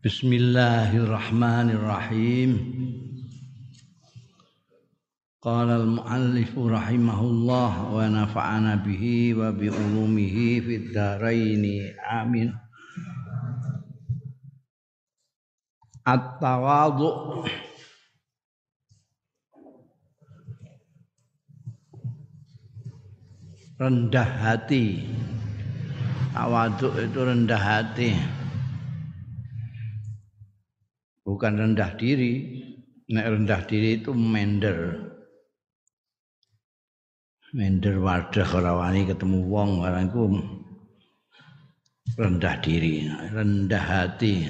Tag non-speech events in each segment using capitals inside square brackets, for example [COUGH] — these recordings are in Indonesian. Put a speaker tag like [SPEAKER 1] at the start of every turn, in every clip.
[SPEAKER 1] Bismillahirrahmanirrahim. Qala al-muallif rahimahullah wa nafa'ana bihi wa bi ulumihi fid dharain. Amin. At-tawadhu rendah hati. Tawadhu itu rendah hati. Bukan rendah diri. Nek rendah diri itu mender. Mender wadah ora ketemu wong. Barang iku rendah diri rendah hati.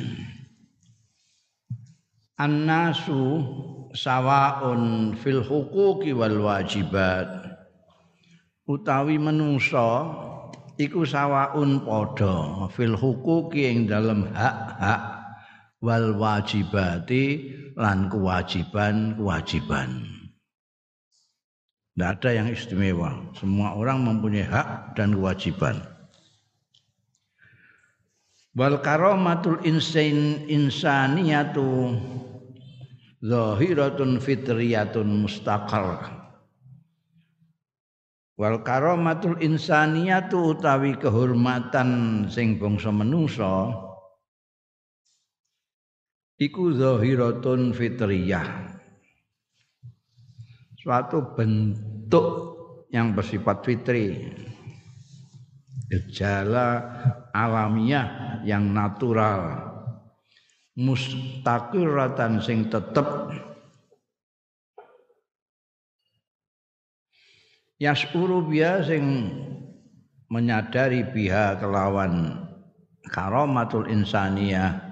[SPEAKER 1] Annasu sawaun fil huquqi wal wajibat. Utawi menungso iku sawaun padha fil huquqi ing dalem hak-hak wal wajibati lan kewajiban-kewajiban. Tidak ada yang istimewa. Semua orang mempunyai hak dan kewajiban. Wal karamatul insan insaniyatu zahiratun fitriyatun mustaqar. Wal karamatul insaniyatu utawi kehormatan sing bangsa iku zahiratun fitriyah. Suatu bentuk yang bersifat fitri. Gejala alamiah yang natural. Mustaqiratan sing tetep. Yasuru biya sing menyadari biha kelawan karomatul insaniyah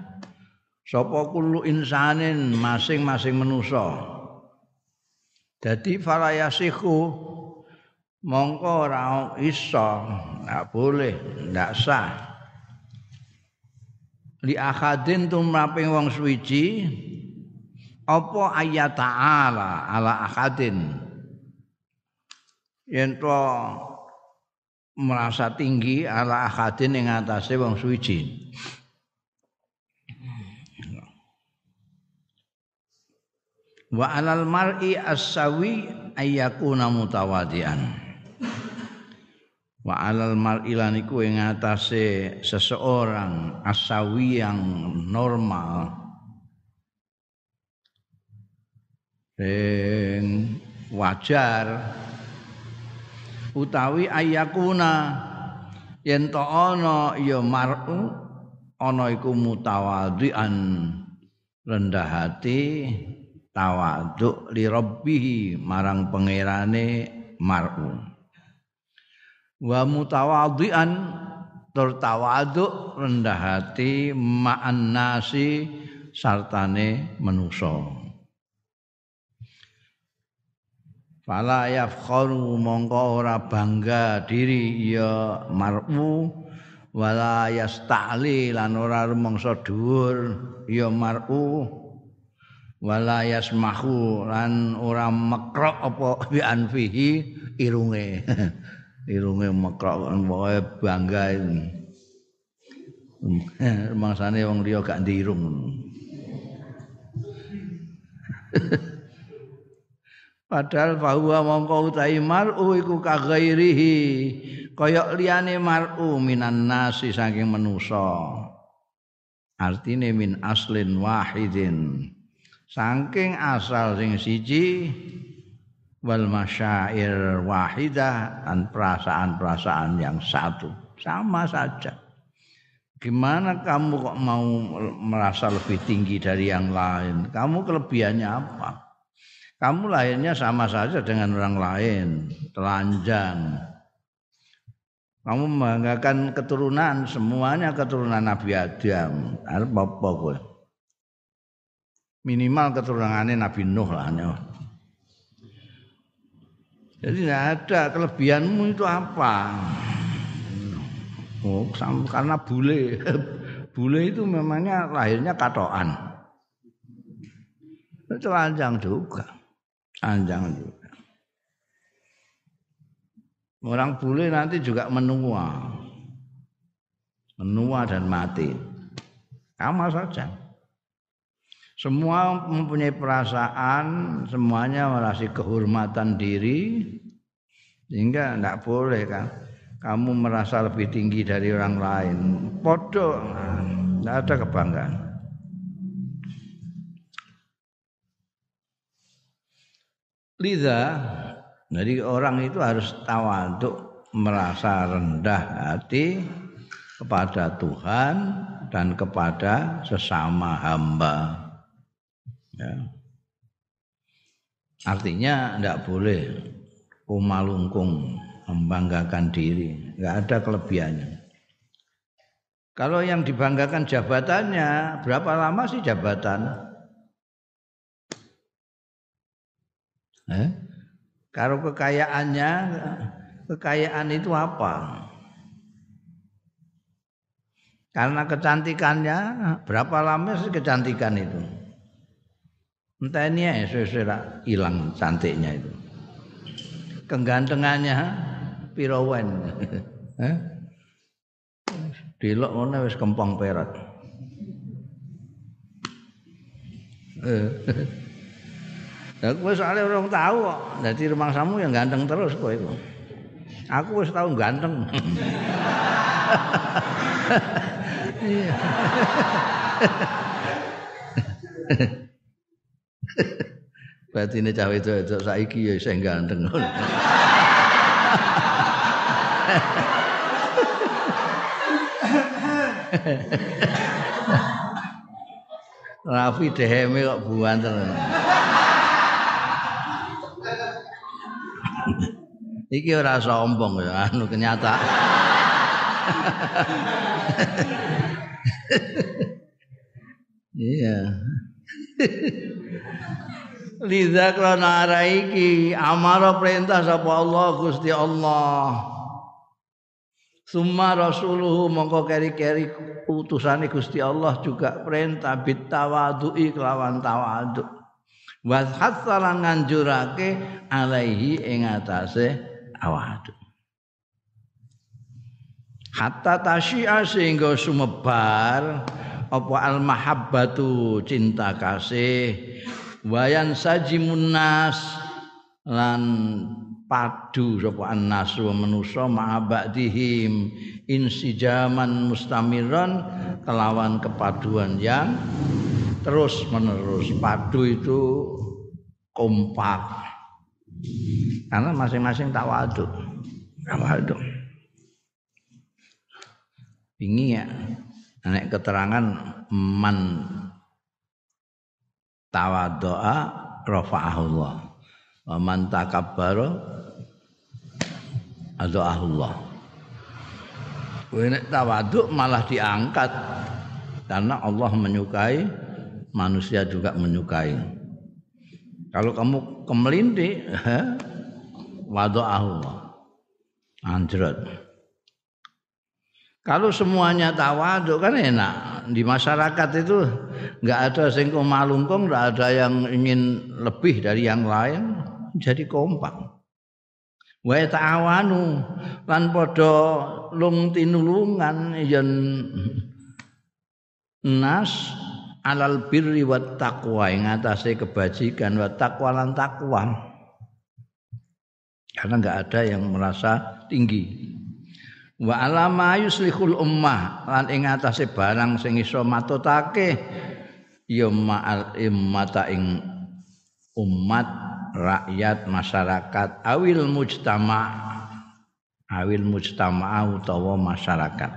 [SPEAKER 1] sapa kullu insanin masing-masing manusa. Dadi falayasihu mongko ora iso ndak boleh ndak sah. Li akhadin tumraping wong suwiji apa ayat ta'ala ala akhadin? Yen to merasa tinggi ala akhadin ing atase wong suwiji wa alal mar'i as-sawi ayyakuna mutawadian. Wa alal mar'i lan iku ing atase seseorang asawi yang normal. Sing wajar. Utawi ayyakuna yen to ana ya mar'u ana iku mutawadian. Rendah hati tawaduk li rabbihi marang pangerane mar'u. Wa mutawadhian tur tawaduk rendah hati ma'an nasi sartane manusa. Fala yafkharu mongko ora bangga diri ya mar'u wala yasta'li lan ora rumangsa dhuwur ya mar'u wala yasmahu lan ora mekrok apa bi anfihi irunge. [LAUGHS] Irunge mekrok pokoke bangga [LAUGHS] mangsane wong liya gak ndirung [LAUGHS] Padahal bahwa mongko utahi mar'u iku kaghairihi kaya liyane mar'u minan nasi saking manusa. Artine min aslin wahidin saking asal sing siji wal masyair wahidah dan perasaan-perasaan yang satu. Sama saja. Gimana kamu kok mau merasa lebih tinggi dari yang lain? Kamu kelebihannya apa? Kamu lahirnya sama saja dengan orang lain telanjang. Kamu membanggakan keturunan semuanya keturunan Nabi Adam. Apa apa minimal keturunannya Nabi Nuh lah jadi tidak ada kelebihanmu itu apa? Oh karena bule [LAUGHS] bule itu memangnya lahirnya katoan itu telanjang juga telanjang juga. Orang bule nanti juga menua. Menua dan mati. Sama saja Semua mempunyai perasaan, semuanya merasa kehormatan diri, sehingga tidak boleh kan kamu merasa lebih tinggi dari orang lain. Podo, tidak ada kebanggaan. Liza, jadi orang itu harus tawaduk merasa rendah hati kepada Tuhan dan kepada sesama hamba. Ya. Artinya tidak boleh umalungkung membanggakan diri, nggak ada kelebihannya. Kalau yang dibanggakan jabatannya, berapa lama sih jabatan? Eh? Kalau kekayaannya, kekayaan itu apa? Karena kecantikannya, berapa lama sih kecantikan itu? Entah ini ya sesuai hilang cantiknya itu. Kegantengannya pirawan. Eh? [LAUGHS] Delok ngono wis kempong perak. Eh. [LAUGHS] Aku wis soalnya orang tahu kok. Dadi rumah samu yang ganteng terus kok itu. Aku wis tahu ganteng. [LAUGHS] Iya. Batine cawe itu saiki ya isih ganteng. Rafi deheme kok buanten. Iki ora sombong ya, anu kenyataan. Iya. Liza krana arah iki amara perintah sapa Allah Gusti Allah. Summa rasuluhu mongko keri-keri utusane Gusti Allah juga perintah bitawadu'i kelawan tawadhu. Wa hasalan nganjurake alaihi ing atase tawadhu. Hatta tasyi'a sehingga sumebar apa al mahabbatu cinta kasih wayan sajimun nas lan padu sapa annas wa manusa ma'abadihim insijaman mustamiran kelawan kepaduan yang terus menerus. Padu itu kompak. Karena masing-masing tawaduk. Tawaduk. Ini ya nek keterangan man tawadoa rafa'ahullah wa man takabbara. Nek tawaduk malah diangkat karena Allah menyukai manusia juga menyukai. Kalau kamu kemelinti, Allah. [LAUGHS] Anjrot. Kalau semuanya tawaduk kan enak. Di masyarakat itu nggak ada sing malungkung, nggak ada yang ingin lebih dari yang lain. Jadi kompak. Wa ta'awanu lan padha lung tinulungan yen nas alal birri wat taqwa ing atase kebajikan wa taqwa lan takwa. Karena nggak ada yang merasa tinggi wa alama yuslihul ummah. Lan ing atase barang sing iso matutake ya ma'al immata ing umat rakyat masyarakat. Awil mujtama awil mujtama utawa masyarakat.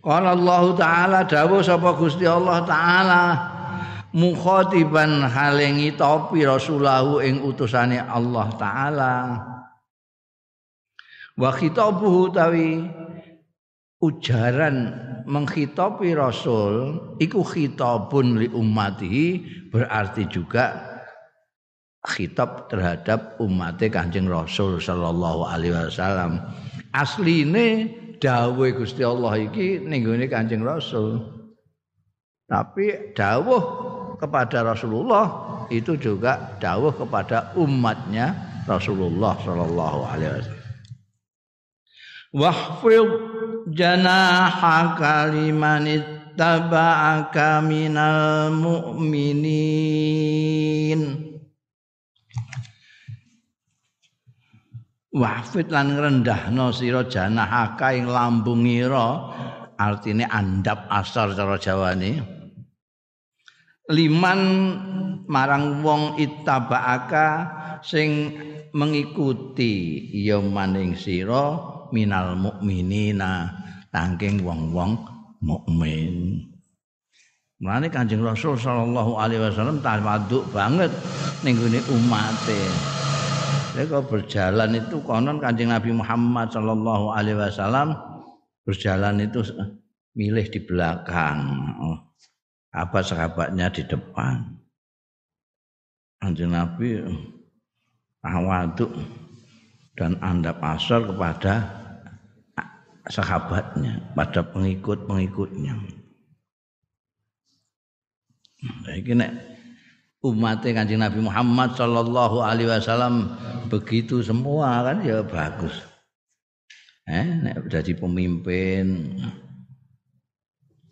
[SPEAKER 1] Qala Allah taala dawuh sapa Gusti Allah taala mukhatiban halengi topi rasulahu ing utusane Allah taala wa khitabuhu tawi ujaran menghitopi rasul iku khitabun li ummatihi berarti juga khitab terhadap umatnya Kanjeng Rasul sallallahu alaihi wasallam. Asline dawuh Gusti Allah iki ning Kanjeng Rasul. Tapi dawuh kepada Rasulullah itu juga dawuh kepada umatnya Rasulullah sallallahu alaihi wasallam. Wahfid janahaka liman ittaba'aka minal mu'minin. Wafid lan ngrendahno sira janahaka ing lambung ira artine andap asar cara Jawane liman marang wong ittaba'aka sing mengikuti ya maning sira minal mukminina tangking wong-wong mukmin. Mulane Kanjeng Rasul sallallahu alaihi wasallam tawaduk banget ning gone umate. Lha berjalan itu konon Kanjeng Nabi Muhammad sallallahu alaihi wasallam berjalan itu milih di belakang. Apa sahabatnya di depan. Kanjeng Nabi tawaduk dan andap asal kepada sahabatnya, pada pengikut-pengikutnya. Nah, ini nek umatnya kanjeng Nabi Muhammad Sallallahu Alaihi Wasallam begitu semua kan ya bagus. Eh, nek jadi pemimpin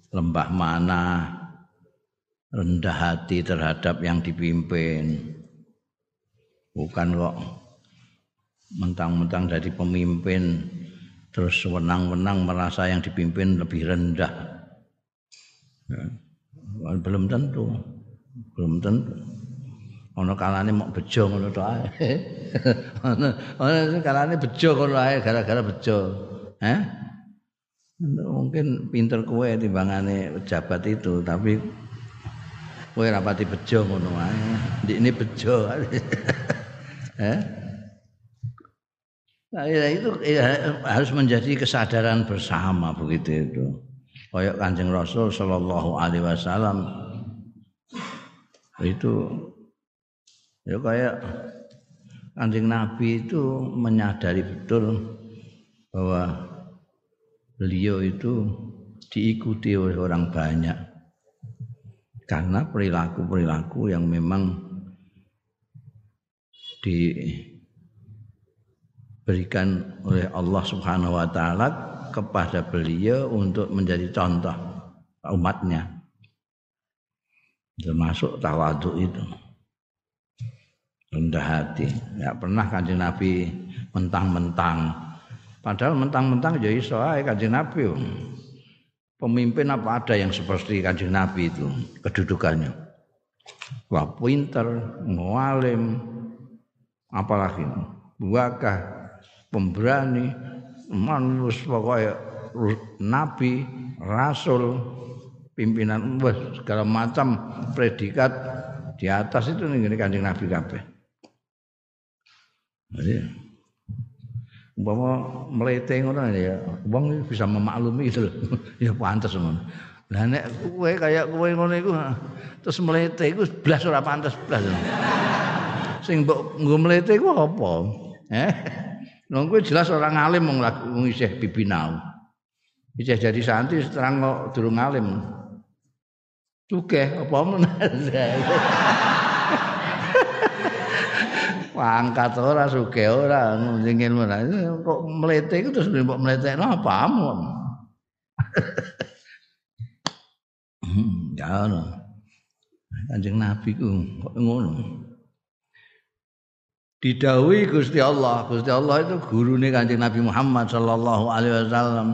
[SPEAKER 1] lembah mana rendah hati terhadap yang dipimpin bukan kok mentang-mentang jadi pemimpin terus wenang-wenang merasa yang dipimpin lebih rendah. Ya. Belum tentu. Belum tentu. Ono kalane mau bejo ngono tok ae. [LAUGHS] Ono ono kalane bejo ngono ae gara-gara bejo. Eh? Mungkin pinter kue timbangane pejabat itu, tapi kue rapati bejo ngono ae. Ini bejo. [LAUGHS] eh? Nah, ya itu ya, harus menjadi kesadaran bersama begitu itu. Kayak Kanjeng Rasul Shallallahu alaihi wasallam itu ya kayak Kanjeng Nabi itu menyadari betul bahwa beliau itu diikuti oleh orang banyak karena perilaku-perilaku yang memang di diberikan oleh Allah Subhanahu wa taala kepada beliau untuk menjadi contoh umatnya. Termasuk tawaduk itu. Rendah hati. Ya pernah kanjeng Nabi mentang-mentang. Padahal mentang-mentang ya iso ae kanjeng Nabi. Pemimpin apa ada yang seperti kanjeng Nabi itu kedudukannya. Wah pinter, ngalim, apalagi buakah pemberani, manus pokoknya nabi, rasul, pimpinan wah segala macam predikat di atas itu nih kanjeng nabi kabeh. Jadi umpama melete ngono ya, wong bisa memaklumi itu [LAUGHS] ya pantas ngono. Lah nek kowe kayak kowe ngono iku terus melete iku blas ora pantes blas. [LAUGHS] Sing mbok nggo melete iku apa? Eh? Kuwi jelas orang alim wong wong isih bibinau. Isih jadi santri terang kok durung alim. Sugih apa meneh. [LAUGHS] angkat ora sugih ora sing ilmu kok mlete iku terus mbok mletekno apa amun. [LAUGHS] Ya ono. Kanjeng Nabi ku kok ngono didawi Gusti Allah. Gusti Allah itu gurune Kanjeng Nabi Muhammad sallallahu alaihi wasallam.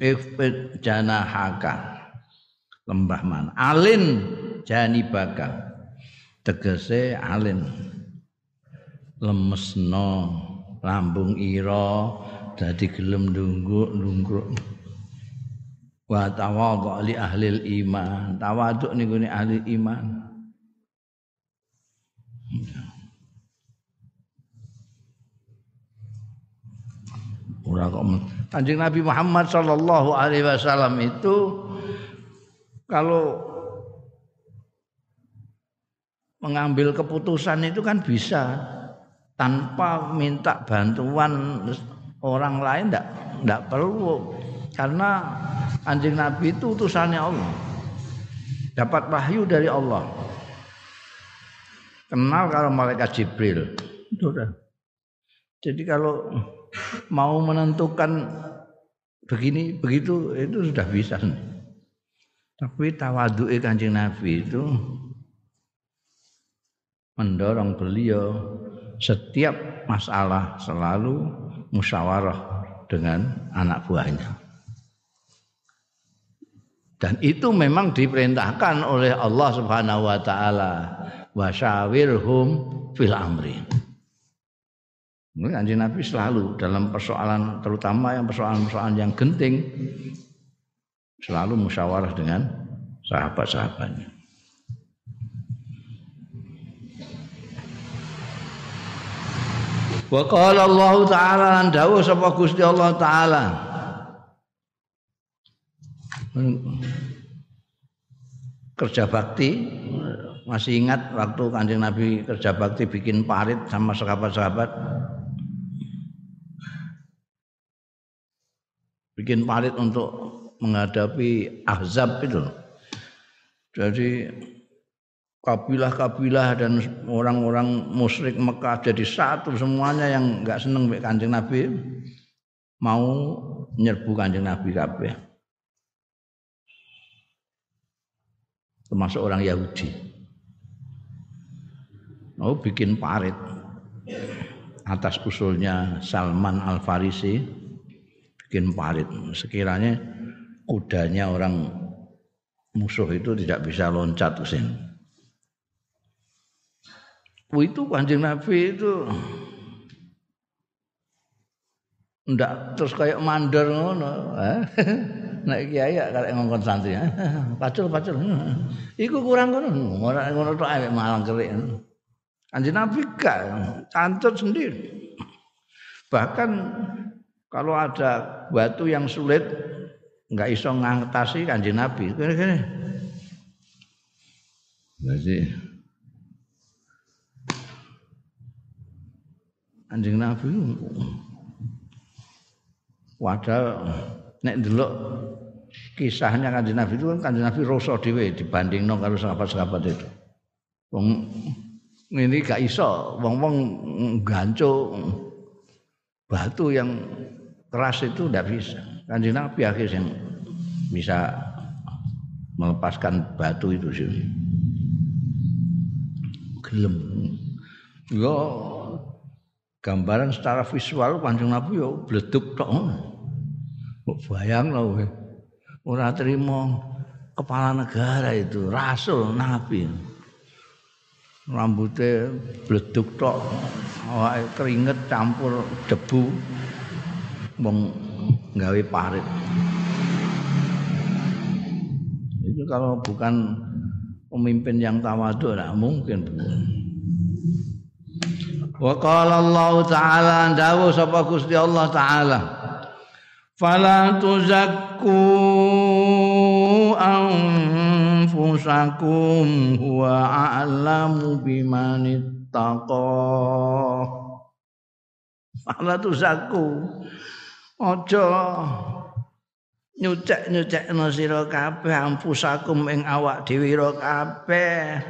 [SPEAKER 1] Ifid janahaka. Lembah mana? Alin janibaka. Tegese alin. Lemesno lambung ira dadi gelem ndunggu ndungkruk. Wa tawadhu li ahli iman. Tawadhu niku ahli iman. Ora kok Kanjeng Nabi Muhammad sallallahu alaihi wasallam itu kalau mengambil keputusan itu kan bisa. Tanpa minta bantuan orang lain ndak ndak perlu. Karena anjing Nabi itu utusannya Allah. Dapat wahyu dari Allah. Kenal kalau malaikat Jibril. Itu udah jadi kalau mau menentukan begini begitu itu sudah bisa. Tapi tawaduke Kanjeng Nabi itu mendorong beliau setiap masalah selalu musyawarah dengan anak buahnya. Dan itu memang diperintahkan oleh Allah Subhanahu wa taala wasyawirhum fil amri. Kanjeng Nabi selalu dalam persoalan terutama yang persoalan-persoalan yang genting selalu musyawarah dengan sahabat-sahabatnya. Wa qala Allah taala lan dawuh sapa Gusti Allah taala. Kerja bakti masih ingat waktu Kanjeng Nabi kerja bakti bikin parit sama sahabat-sahabat bikin parit untuk menghadapi Ahzab itu. Jadi kabilah-kabilah dan orang-orang musyrik Mekah jadi satu semuanya yang nggak seneng dengan Kanjeng Nabi mau nyerbu Kanjeng Nabi kabeh. Termasuk orang Yahudi. Mau bikin parit atas usulnya Salman Al Farisi bikin parit sekiranya kudanya orang musuh itu tidak bisa loncat ke sini itu kanjeng Nabi itu ndak terus kayak mandor ngono. Eh? [LAUGHS] Nek kiai karek ngongkon santri. [LAUGHS] Pacul pacul. [LAUGHS] Iku kurang ngono. Ora ngono tok awake malang kerik. Kanjeng Nabi gak cantut sendiri. Bahkan kalau ada batu yang sulit nggak iso ngatasi kanjeng Nabi. Gini-gini. Jadi Anjing Nabi wadah nek delok kisahnya kanjeng Nabi itu kan kanjeng Nabi rasa dhewe dibandingno karo sahabat-sahabat itu. Wong ini gak iso, wong-wong ganco batu yang keras itu tidak bisa. Kanjeng Nabi akhirnya yang bisa melepaskan batu itu sih. Gelem. Yo gambaran secara visual Kanjeng Nabi yo bleduk tok. Bayang kowe. Ora kepala negara itu, rasul Nabi. Rambutnya bleduk tok, awake keringet campur debu. Wong gawe parit. Itu kalau bukan pemimpin yang tawadhu mungkin. Wa qala Allah taala dawu sapa Gusti Allah taala Fala tuzakku anfusakum huwa a'lamu biman ittaqa Fala tuzakku aja nyucek-nyucekno sira kabeh anfusakum ing awak dhewe kabeh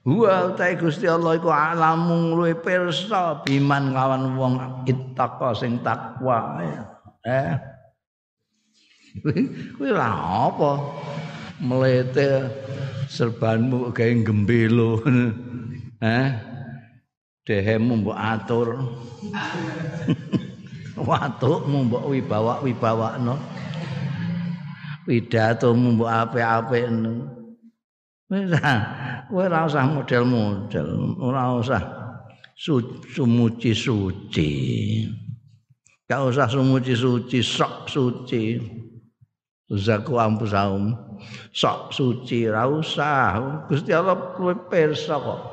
[SPEAKER 1] Wa utai Gusti Allah iku alamu luwe pirsa biman lawan wong ittaqa sing takwa. Eh. [LAUGHS] Kuwi lha apa? Melete serbanmu gawe gembelo. [LAUGHS] Eh. Dehemu mbok atur. [LAUGHS] Watukmu mbok wibawa-wibawakno. Pidatomu mbok apik-apikno. Wis kowe ora usah model-model, ora usah sumuci suci. Gak usah sumuci suci, sok suci. Zaku ampusahum sok suci ora usah. Gusti Allah kowe pirsa kok.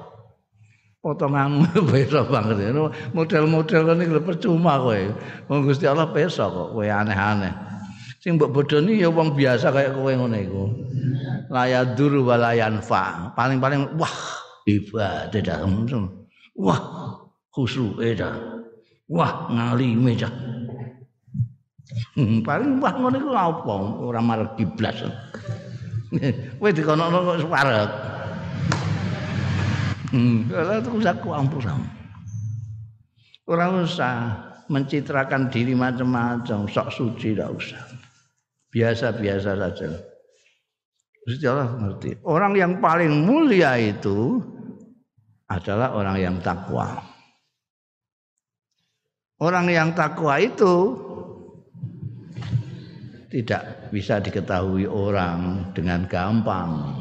[SPEAKER 1] Potonganmu pirsa [LAUGHS] banget. Model-model ngene iki percuma kowe. Wong Gusti Allah pirsa kok kowe aneh-aneh. Sing mbok bodoni ya wong biasa kayak kowe ngono iku layadur walayanfa. Paling-paling wah ibadah dah. Wah khusyuk dah. Wah ngalime dah. Hmm, paling wah ngono iku apa? Ora marek kiblas. [LAUGHS] Kowe dikono kok separek. Hmm, kalau itu aku ampun Orang usah mencitrakan diri macam-macam, sok suci tidak usah. Biasa-biasa saja. Gusti Allah ngerti. Orang yang paling mulia itu adalah orang yang takwa. Orang yang takwa itu tidak bisa diketahui orang dengan gampang.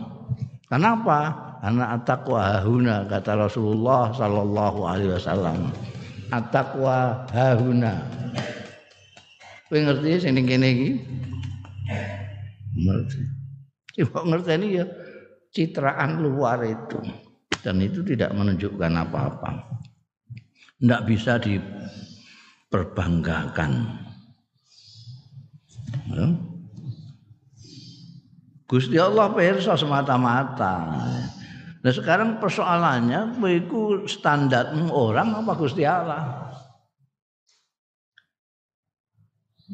[SPEAKER 1] Kenapa? Karena at-taqwa hahuna kata Rasulullah sallallahu alaihi wasallam. At-taqwa hahuna. Kowe ngerti sing ning kene iki? Ngerti. Coba ngerti ini ya citraan luar itu dan itu tidak menunjukkan apa-apa. Tidak bisa di perbanggakan. Ya. Gusti Allah pirsa semata-mata. Nah sekarang persoalannya, itu standarmu orang apa Gusti Allah?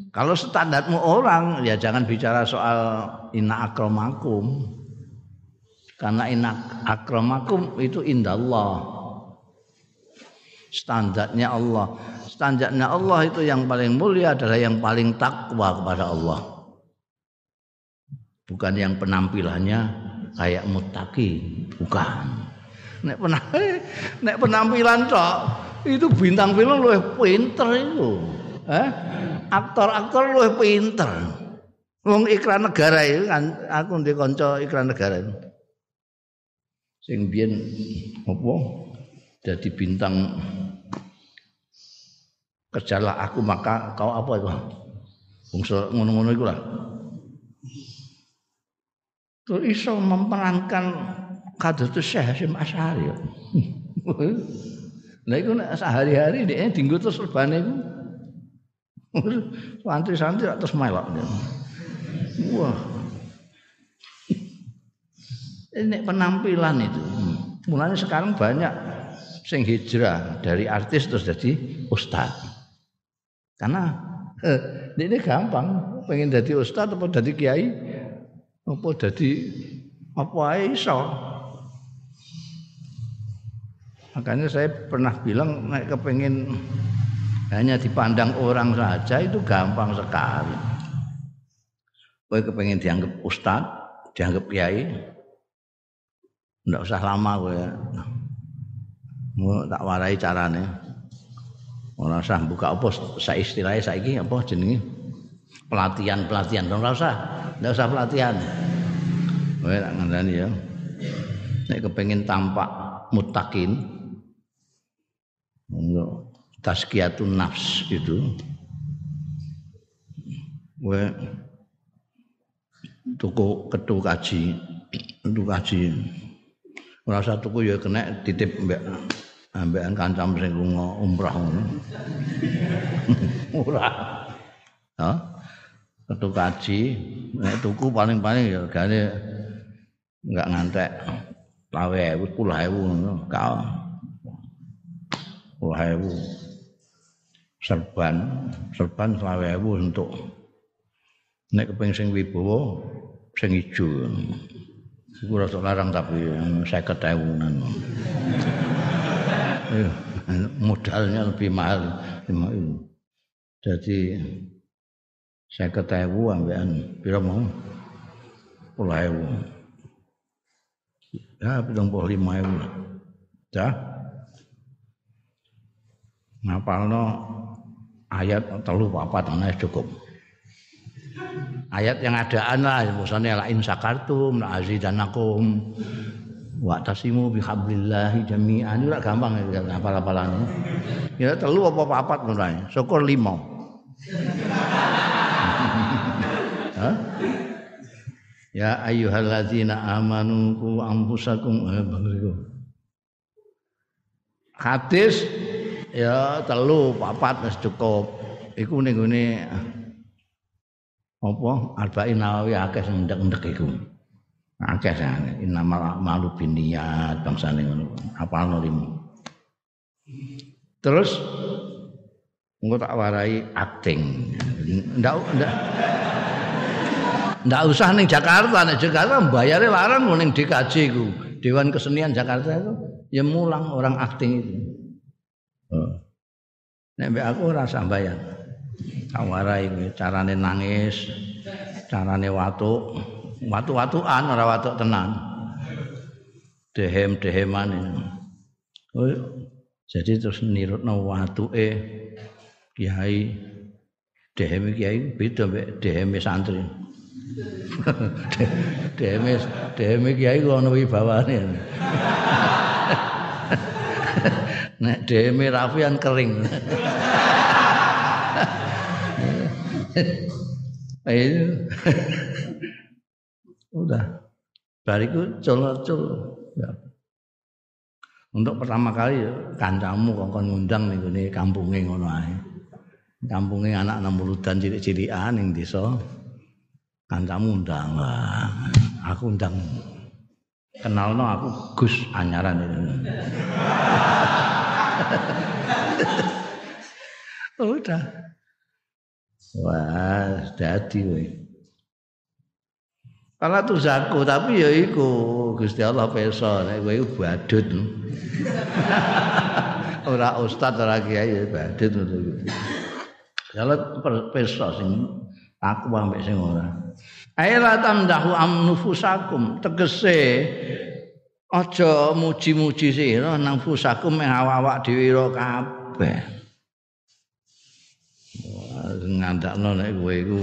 [SPEAKER 1] Kalau standarmu orang, ya jangan bicara soal inna akramakum. Karena inna akramakum itu indah Allah. Standarnya Allah standarnya Allah itu yang paling mulia adalah yang paling takwa kepada Allah. Bukan yang penampilannya kayak mutaki, bukan. Nek, penamp nek penampilan cok itu bintang film lu pinter itu. Eh? Aktor-aktor lu pinter. Wong iklan negara itu kan aku di konco iklan negara itu. Sing biyen? Jadi bintang kerjalah aku maka kau apa itu bungsu ngono-ngono itu lah Terus iso memerankan kados Syekh Hasyim Asy'ari. Lah iku nek sehari-hari dia dinggo terus rebane iku. Santri-santri terus melok. Wah. Ini penampilan itu. Mulanya sekarang banyak sing hijrah dari artis terus jadi ustadz. Karena eh, ini gampang, pengen jadi ustaz apa jadi kiai, apa jadi apa iso. Makanya saya pernah bilang naik kepengen hanya dipandang orang saja itu gampang sekali. Kowe kepengen dianggap ustaz, dianggap kiai, ndak usah lama kowe. Mau tak warai carane. Ora usah buka apa saya istilahnya saiki apa jenenge pelatihan-pelatihan ora usah. Ndak usah pelatihan. Kowe tak ngandani ya. Nek kepengin tampak mutakin untuk tazkiyatun nafs itu kowe tuku ketu kaji, ketu kaji. Ora usah tuku ya kena titip mbek ambekan kancam sing lunga umrah ngono. [LAUGHS] Murah. Ha? Ketu kaji, nek tuku paling-paling ya gane enggak ngantek. Lawe ewu, puluh ewu. Kau. Puluh ewu. Serban, serban selawe ewu untuk nek keping sing wibawa sing ijo. Iku rasa larang tapi 50.000 nan. Iya, modalnya lebih mahal jadi saya ketahui ambekan pira mau? Puluh ewu. Ya lima ewu ya ngapalno ayat telu papat ana cukup. Ayat yang adaan lah misalnya la in sakartum la azidanakum wa tasimu bihablillahi jami'an. Ora gampang ya apal-apalane ya telu apa papat ngono syukur lima ya ayyuhalladzina amanu ku anfusakum. Eh, hadis ya telu papat wis cukup. Iku ning gone apa arba'in nawawi akeh sing ndek-ndek iku. Akeh sane innamal malu biniyat bangsane ngono. Apalno limo terus engko tak warai acting ndak ndak ndak usah ning Jakarta nek Jakarta bayare larang ning DKJ ku. Dewan Kesenian Jakarta itu ya mulang orang acting itu. Nek mbek aku ora usah bayar tak warai carane nangis carane watuk. Watu-watuan ora watuk tenan. Dehem-deheman. Oh, jadi terus nirutno watuke kiai. Dehem kiai beda mek dehem santri. [LAUGHS] dehem dehem kiai ku ana wibawane. [LAUGHS] Nek dehem rafian kering. [LAUGHS] Ayo. Udah. Bariku cul-cul. Ya. Untuk pertama kali ya, kancamu kongkon ngundang nih gini kampungnya ngono ae. Kampungnya anak enam dan cilik-cilikan yang desa. Kancamu undang lah. Aku undang. Kenal no aku Gus Anyaran. [LAUGHS] Udah. Wah, dadi kowe. Kala zaku tapi ya iku Gusti Allah pirsa nek kowe badut. [LAUGHS] ora ustaz ora kiai ya badut ngono. Kalau pirsa sing aku ambek sing ora. Aila tamdahu am nufusakum tegese aja muji-muji sira nang fusakum awak-awak dhewe kabeh. ngandakno nek kowe iku.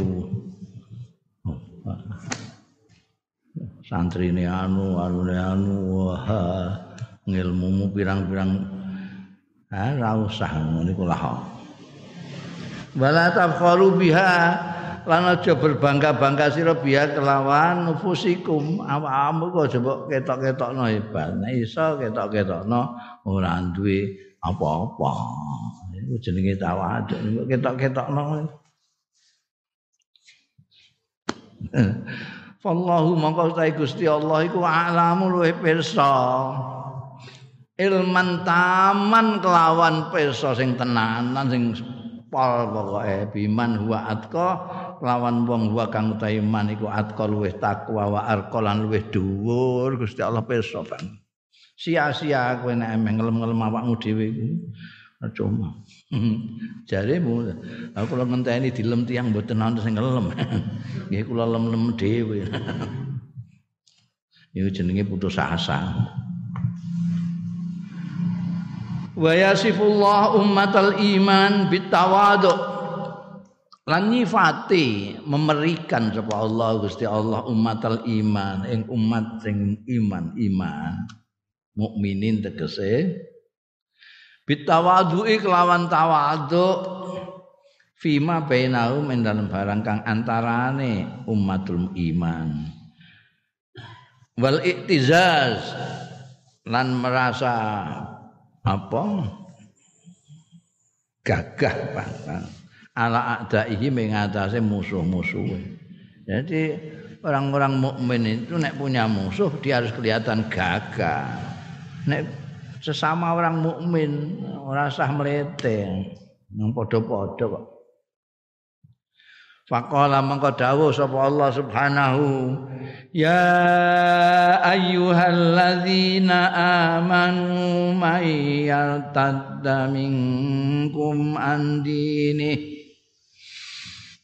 [SPEAKER 1] Santrine anu anune anu wah ngilmumu pirang-pirang. Ha ora usah ngono iku lah. Wala tafkharu biha lan aja berbangga-bangga sira biha kelawan nufusikum. Awakmu kok coba ketok-ketokno hebat. Nek iso ketok-ketokno ora duwe apa-apa. Iku jenenge tawadhu ketok-ketokno. Wallahu mongko ta Gusti Allah iku alamu luwih pirsa. Ilman taman kelawan pirsa sing tenanan sing pol pokoke. Biman huwa atqa kelawan wong huwa kang utahe iman iku atqa luwih takwa wa arqa lan luwih dhuwur Gusti Allah pirsa kan. Sia-sia kowe nek emeng ngelem-ngelem awakmu dhewe iku. Cuma. [LAUGHS] Jaremu aku kula ngenteni dilem tiyang mboten nonton sing ngelem. [LAUGHS] Nggih kula lem-lem dhewe. [LAUGHS] Iku jenenge putus asa. Wa yasifullah ummatal iman bitawadu. Lan nyifati memerikan sapa Allah Gusti Allah ummatal iman ing umat sing iman iman. Mukminin tegese bitawadui kelawan tawadhu fima bainahum ing dalem barang kang antarane umatul iman. Wal iktizaz lan merasa apa? Gagah banget ala adaihi mengatasi musuh-musuh jadi orang-orang mukmin itu nek punya musuh dia harus kelihatan gagah. Nek sesama orang mukmin ora sah mlete nang padha-padha kok. Faqala mangko dawuh sapa Allah Subhanahu ya ayyuhalladzina amanu may yartadda minkum an dinihi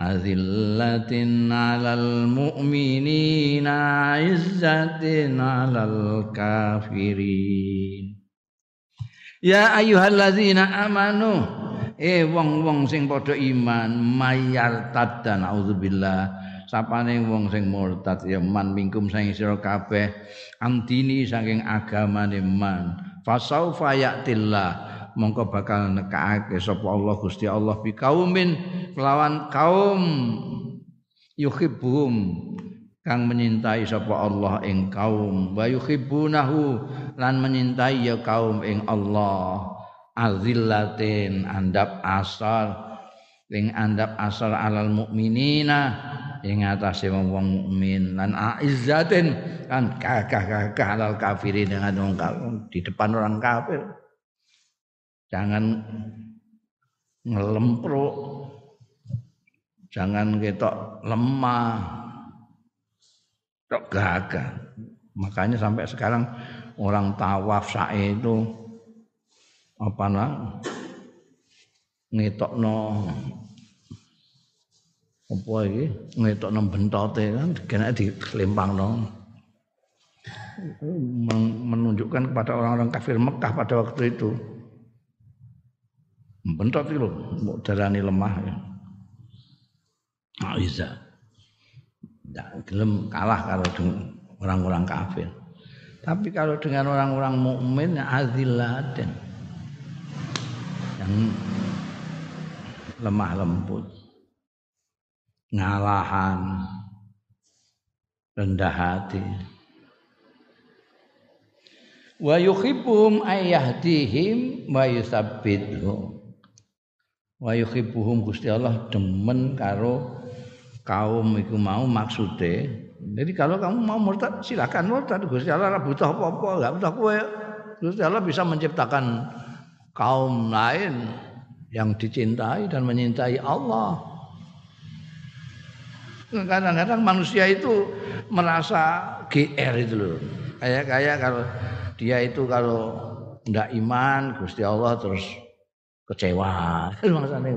[SPEAKER 1] azillatin 'alal mu'minina 'izzatin 'alal kafirin Ya ayyuhalladzina amanu eh wong-wong sing padha iman mayar dan auzubillah. Sapane wong sing murtad ya man mingkum sing sira kabeh. Antini saking agamane man. Fasaufa ya'tillah mongko bakal nekake sapa Allah Gusti Allah bi kaumin kelawan kaum yuhibbuhum kang menyintai sapa Allah ing kaum wa yuhibbunahu lan menyintai ya kaum ing Allah. Azillatin andap asal ing andap asal alal mukminina ing atase wong mukmin lan aizzatin kan gagah-gagah alal kafirin dengan wong di depan orang kafir jangan ngelempruk. Jangan ketok lemah. Tok gagah makanya sampai sekarang orang tawaf sa'i itu apa nah ngetokno apa iki ngetokno bentote kan kena dilempangno menunjukkan kepada orang-orang kafir Mekah pada waktu itu bentot itu mau darani lemah. Ya. Aiza tidak gelem kalah kalau dengan orang-orang kafir. Tapi kalau dengan orang-orang mukmin ya azillatin yang lemah lembut. Ngalahan. Rendah hati. Wa yuhibbuhum ayyahdihim wa yusabbituhum wa yuhibbuhum Gusti Allah demen karo kaum iku mau maksude. Jadi kalau kamu mau murtad silakan murtad. Gusti Allah butuh apa-apa enggak butuh kowe. Gusti Allah bisa menciptakan kaum lain yang dicintai dan menyintai Allah. Kadang-kadang manusia itu merasa GR itu loh. Kayak kayak kalau dia itu kalau tidak iman Gusti Allah terus kecewa. [LAUGHS] Maksudnya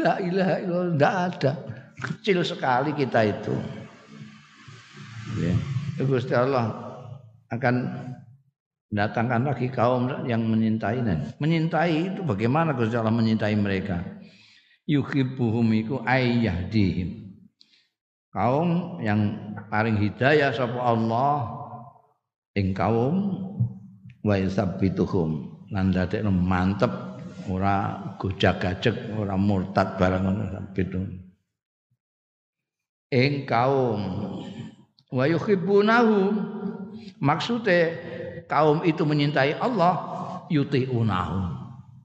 [SPEAKER 1] la ilaha illallah ada. Kecil sekali kita itu. Ya. Gusti Allah akan datangkan lagi kaum yang menyintai menyintai itu bagaimana Gusti Allah menyintai mereka? Yuhibbuhum iku ayyahdihim. Kaum yang paling hidayah sapa Allah ing kaum wa yusabbituhum lan dadekno mantep ora gojag-gajeg ora murtad barang ngono sabbitu. Ing kaum wa yuhibbunahu maksude kaum itu menyintai Allah yuti'unahu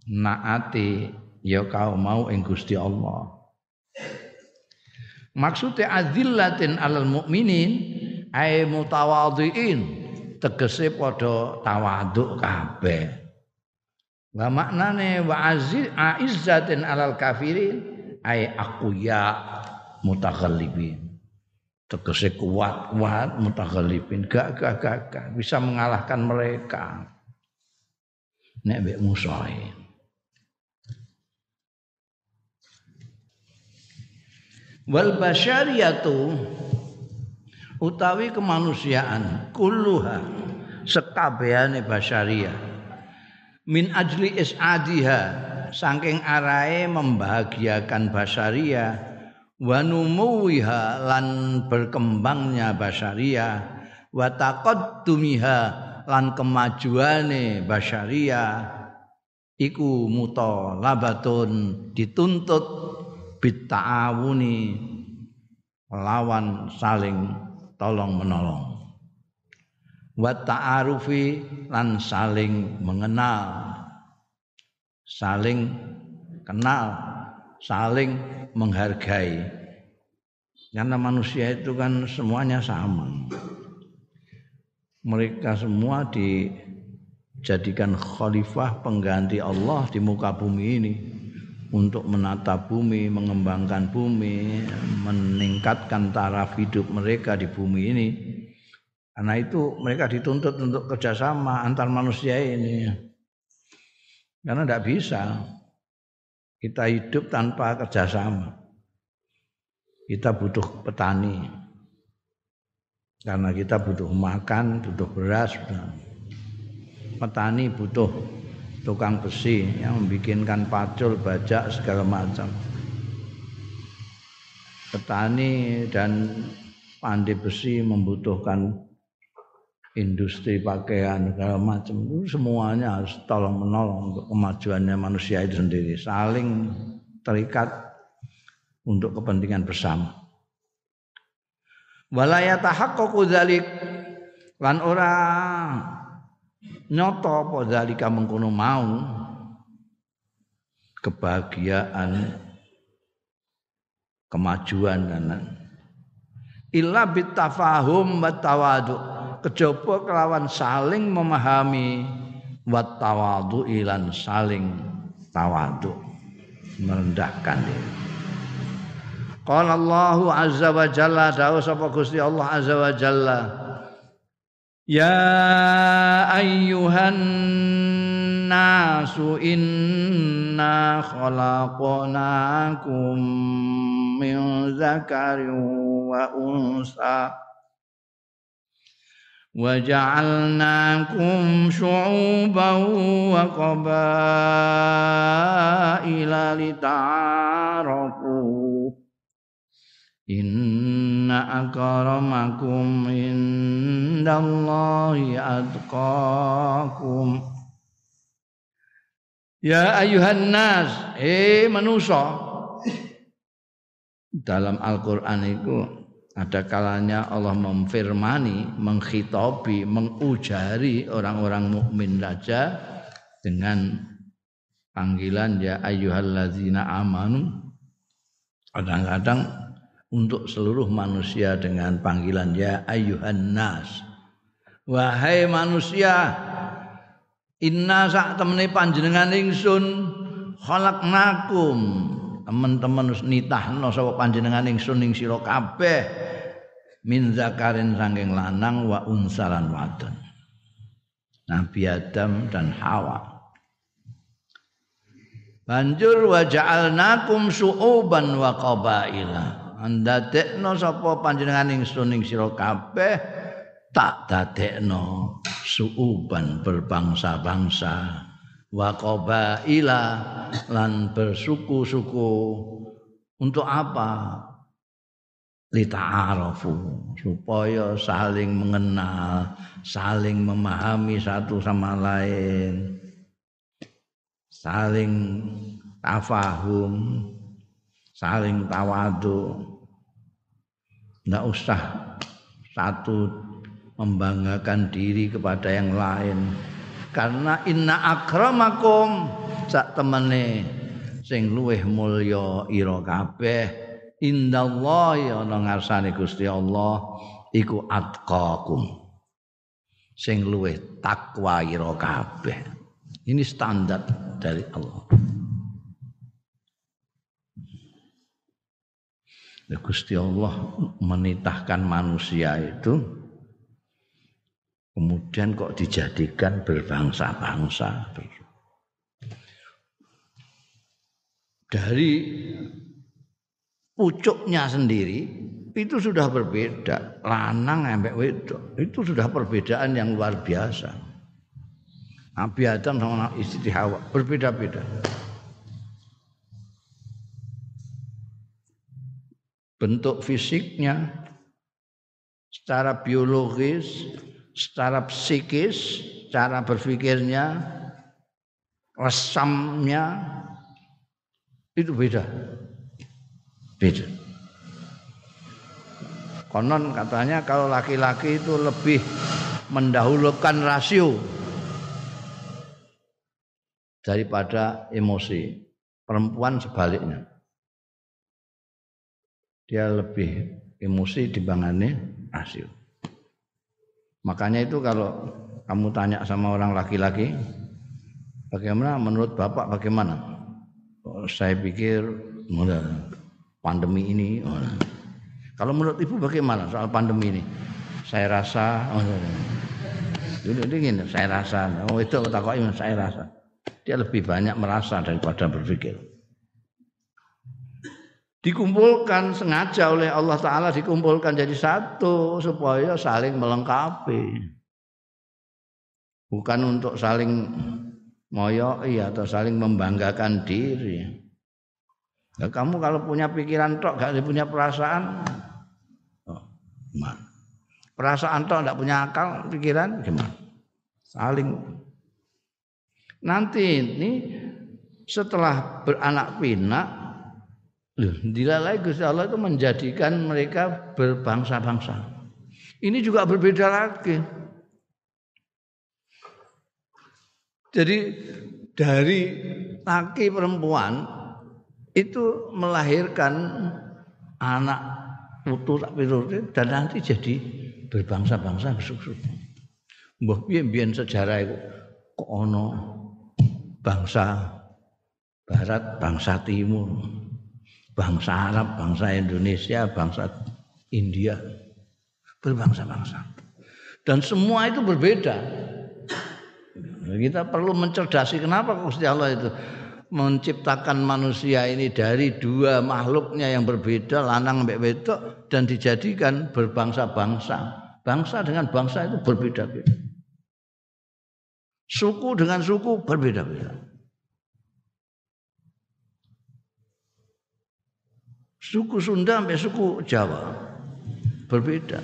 [SPEAKER 1] naati ya kau mau ing Gusti Allah. Maksudnya azillatin alal mukminin ay mutawadhiin tegese padha tawaduk kabeh. Wa maknane wa aziz aizzatin alal kafirin ay aqwiya mutaghallibin. Tegese kuat-kuat mutaghallibin gak gak gak bisa mengalahkan mereka. Nek mbek musuhe. wal basyariyatu utawi kemanusiaan kulluha sekabehane basyariyah min ajli isadiha saking arahe membahagiakan basyariyah wa numuwiha lan berkembangnya basyariyah wa taqaddumiha lan kemajuane basyariyah iku mutalabatun dituntut bitta'awuni lawan saling tolong menolong wa ta'arufi lan saling mengenal. Saling kenal saling menghargai. Karena manusia itu kan semuanya sama. Mereka semua dijadikan khalifah pengganti Allah di muka bumi ini untuk menata bumi, mengembangkan bumi, meningkatkan taraf hidup mereka di bumi ini. Karena itu mereka dituntut untuk kerjasama antar manusia ini. Karena tidak bisa kita hidup tanpa kerjasama. Kita butuh petani. Karena kita butuh makan, butuh beras. Petani butuh tukang besi yang membikinkan pacul, bajak segala macam. Petani dan pandai besi membutuhkan industri pakaian segala macam itu semuanya harus tolong menolong untuk kemajuannya manusia itu sendiri. Saling terikat untuk kepentingan bersama. Walayata haqqaqu dzalik. Lan ora nyoto apa zalika mengkono mau. Kebahagiaan kemajuan dan illa bitafahum wa kejaba kelawan saling memahami wa tawadu ilan saling tawadu merendahkan diri. Qala Allah azza wa jalla dawuh sapa Gusti Allah azza wa jalla Ya ayyuhan nasu inna khalaqnakum min zakarin wa unsa وجعلناكم شعوبا وقبائل لتعارفوا Inna akramakum indallahi atqakum Ya ayuhan nas, eh manusia. Dalam Al-Qur'an itu ada kalanya Allah memfirmani, menghitobi, mengujari orang-orang mukmin saja dengan panggilan ya ayyuhalladzina amanu. Kadang-kadang untuk seluruh manusia dengan panggilan ya ayuhan nas. Wahai manusia, Inna sak temene panjenengan ingsun khalaqnakum. Teman-teman nitahno sapa panjenengan ing sira kabeh min zakarin sanging lanang wa unsalan wadon. Nabi Adam dan Hawa. Banjur wa ja'alnakum su'uban wa qabaila. Andadekno sapa panjenengan ing sira kabeh tak dadekno suuban berbangsa-bangsa wa qabaila lan bersuku-suku. Untuk apa? Lita'arafu supaya saling mengenal saling memahami satu sama lain. Saling tafahum saling tawadu. Ndak usah satu membanggakan diri kepada yang lain karena inna akramakum sak temene sing luweh mulya ira kabeh. Indallahi ana ngarsane Gusti Allah iku atqakum. Sing luweh takwa ira kabeh. Ini standar dari Allah. Gusti Allah menitahkan manusia itu kemudian kok dijadikan berbangsa-bangsa. Dari pucuknya sendiri itu sudah berbeda. Lanang ambek wedok itu sudah perbedaan yang luar biasa. Nabi Adam sama istri Hawa berbeda-beda. Bentuk fisiknya secara biologis secara psikis, cara berpikirnya, resamnya itu beda. Beda. Konon katanya kalau laki-laki itu lebih mendahulukan rasio daripada emosi. Perempuan sebaliknya. Dia lebih emosi dibandingkan rasio. Makanya itu kalau kamu tanya sama orang laki-laki, bagaimana menurut Bapak bagaimana? Oh, saya pikir pandemi ini. Oh, kalau menurut Ibu bagaimana soal pandemi ini? Saya rasa oh, ini, ini saya rasa. Oh itu takut saya rasa. Dia lebih banyak merasa daripada berpikir dikumpulkan sengaja oleh Allah Ta'ala dikumpulkan jadi satu supaya saling melengkapi. Bukan untuk saling moyoi atau saling membanggakan diri. Ya, kamu kalau punya pikiran tok gak punya perasaan oh, perasaan tok gak punya akal pikiran gimana? Saling. Nanti ini setelah beranak pinak dilalai Gusti Allah itu menjadikan mereka berbangsa-bangsa. Ini juga berbeda lagi. Jadi dari laki perempuan itu melahirkan anak putu tak dan nanti jadi berbangsa-bangsa besuk-besuk. Mbah piye sejarah iku kok ana bangsa barat, bangsa timur, bangsa Arab, bangsa Indonesia, bangsa India, berbangsa-bangsa. Dan semua itu berbeda. Kita perlu mencerdasi kenapa Gusti Allah itu menciptakan manusia ini dari dua makhluknya yang berbeda lanang sampai wedok dan dijadikan berbangsa-bangsa. Bangsa dengan bangsa itu berbeda-beda. Suku dengan suku berbeda-beda. Suku Sunda sampai suku Jawa berbeda.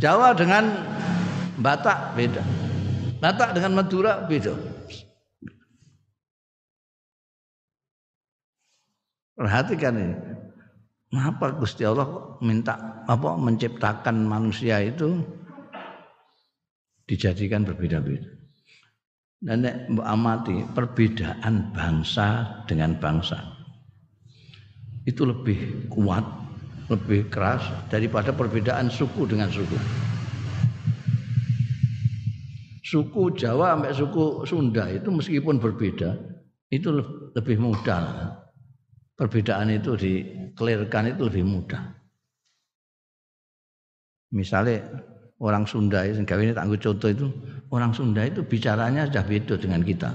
[SPEAKER 1] Jawa dengan Batak beda. Batak dengan Madura beda. Perhatikan ini. Kenapa Gusti Allah minta apa menciptakan manusia itu dijadikan berbeda-beda. Dan amati perbedaan bangsa dengan bangsa itu lebih kuat, lebih keras daripada perbedaan suku dengan suku. Suku Jawa sampai suku Sunda itu meskipun berbeda itu lebih mudah perbedaan itu dikelirkan itu lebih mudah. Misalnya orang Sunda itu, ini tangguh contoh itu, orang Sunda itu bicaranya sudah beda dengan kita,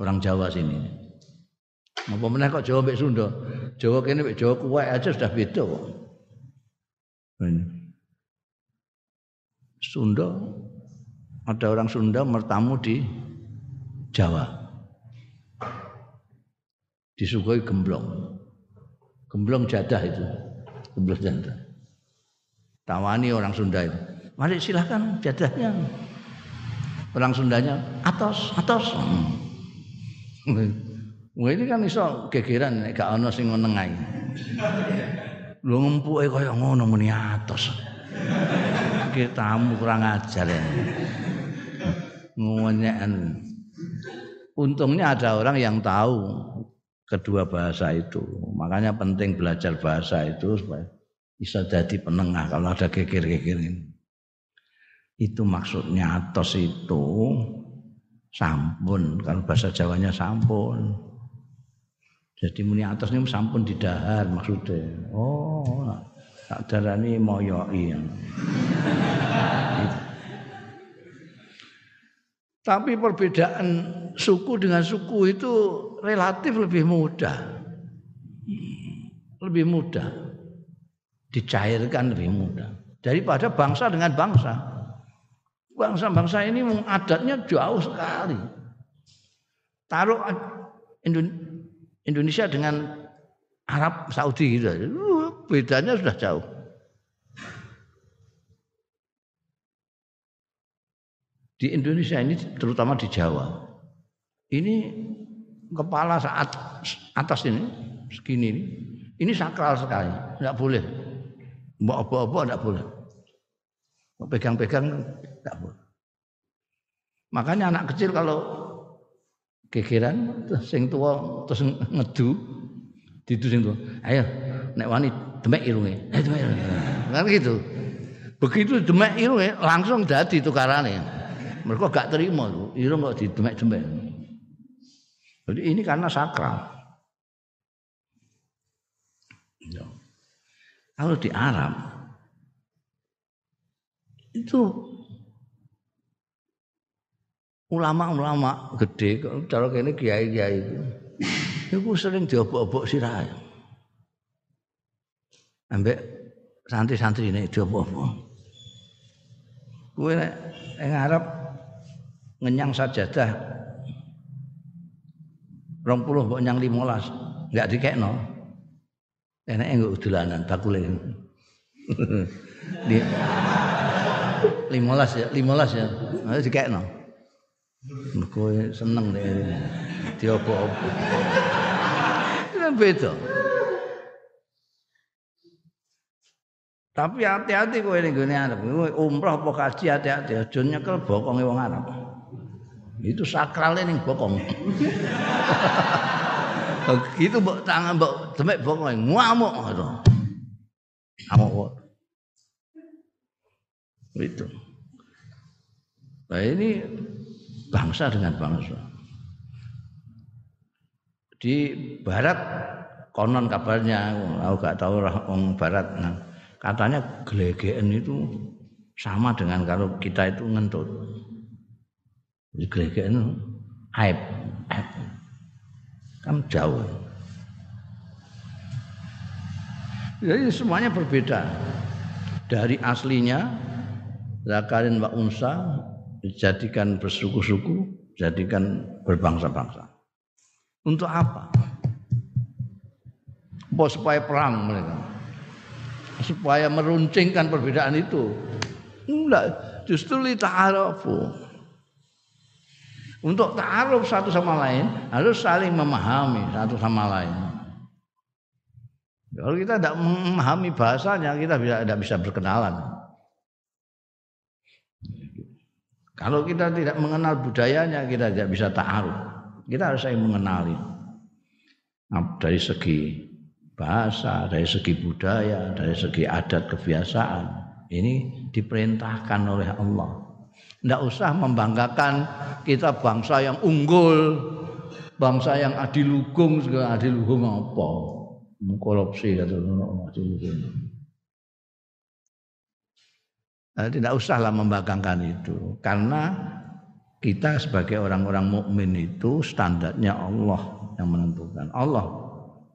[SPEAKER 1] orang Jawa sini. Apa mana kok Jawa mbek Sunda? Jawa kene mbek Jawa kuwe aja sudah beda kok. Sunda ada orang Sunda bertamu di Jawa. Disuguhi gemblong. Gemblong jadah itu. Gemblong jadah. Tawani orang Sunda itu. Mari silahkan jadahnya. Orang Sundanya atas, atas. Hmm. Wah ini kan iso gegeran nek gak ana sing ae. Lho ngempuke kaya ngono muni atos. Iki tamu kurang ajar ya. Ngonyekan. Untungnya ada orang yang tahu kedua bahasa itu. Makanya penting belajar bahasa itu supaya bisa jadi penengah kalau ada geger-geger ini. Itu maksudnya atos itu sampun kalau bahasa Jawanya sampun. Jadi muni atas ini sampun didahar maksudnya. Oh, tak darani moyoi. Tapi perbedaan suku dengan suku itu relatif lebih mudah. Lebih mudah. Dicairkan lebih mudah. Daripada bangsa dengan bangsa. Bangsa-bangsa ini adatnya jauh sekali. Taruh Indonesia dengan Arab Saudi gitu. Bedanya sudah jauh. Di Indonesia ini terutama di Jawa. Ini kepala saat atas ini segini ini ini sakral sekali tidak boleh mau apa-apa tidak boleh mau pegang-pegang tidak boleh makanya anak kecil kalau gegeran sing tua terus ngedu. Didu sing tua ayo nek wani demek irunge. Demek irunge. Kan gitu. Begitu demek irunge langsung dadi tukarane. Mereka gak terima irung kok didemek-demek. Jadi ini karena sakral. Ya. Kalau di Arab itu ulama-ulama gede, cara kene kiai-kiai itu, itu sering diobok-obok sirah. Ambek santri-santri ini diobok-obok. Kue yang Arab ngenyang sajadah rong puluh mbok nyang limolas nggak dikekno enake nggo dolanan bakule [LAUGHS] limolas ya limolas ya harus dikekno mergo seneng deh diopo-opo kan beda tapi hati-hati kowe ning gone Arab umrah apa kaji hati-hati aja nyekel bokonge wong Arab itu sakralnya ning bokong. [LAUGHS] itu mbok tangan mbok demek bokong ngamuk gitu. Ngamuk. Itu. Nah ini bangsa dengan bangsa. Di barat konon kabarnya, aku gak tahu orang barat. Nah, katanya gelegeen itu sama dengan kalau kita itu ngentut. Gelegeen aib, aib. Kan jauh. Jadi semuanya berbeda. Dari aslinya Zakarin wa unsa dijadikan bersuku-suku, jadikan berbangsa-bangsa. Untuk apa? Bos supaya perang mereka. Supaya meruncingkan perbedaan itu. Enggak, justru li ta'arafu. Untuk ta'aruf satu sama lain harus saling memahami satu sama lain. Kalau kita tidak memahami bahasanya, kita tidak bisa berkenalan. Kalau kita tidak mengenal budayanya, kita tidak bisa ta'aruf. Kita harus saling mengenali. Nah, dari segi bahasa, dari segi budaya, dari segi adat kebiasaan. Ini diperintahkan oleh Allah. Tidak usah membanggakan kita bangsa yang unggul, bangsa yang adilugung, segala adilugung apa? Korupsi kata adilugung. Nah, tidak usahlah membanggakan itu. Karena kita sebagai orang-orang mukmin itu standarnya Allah yang menentukan. Allah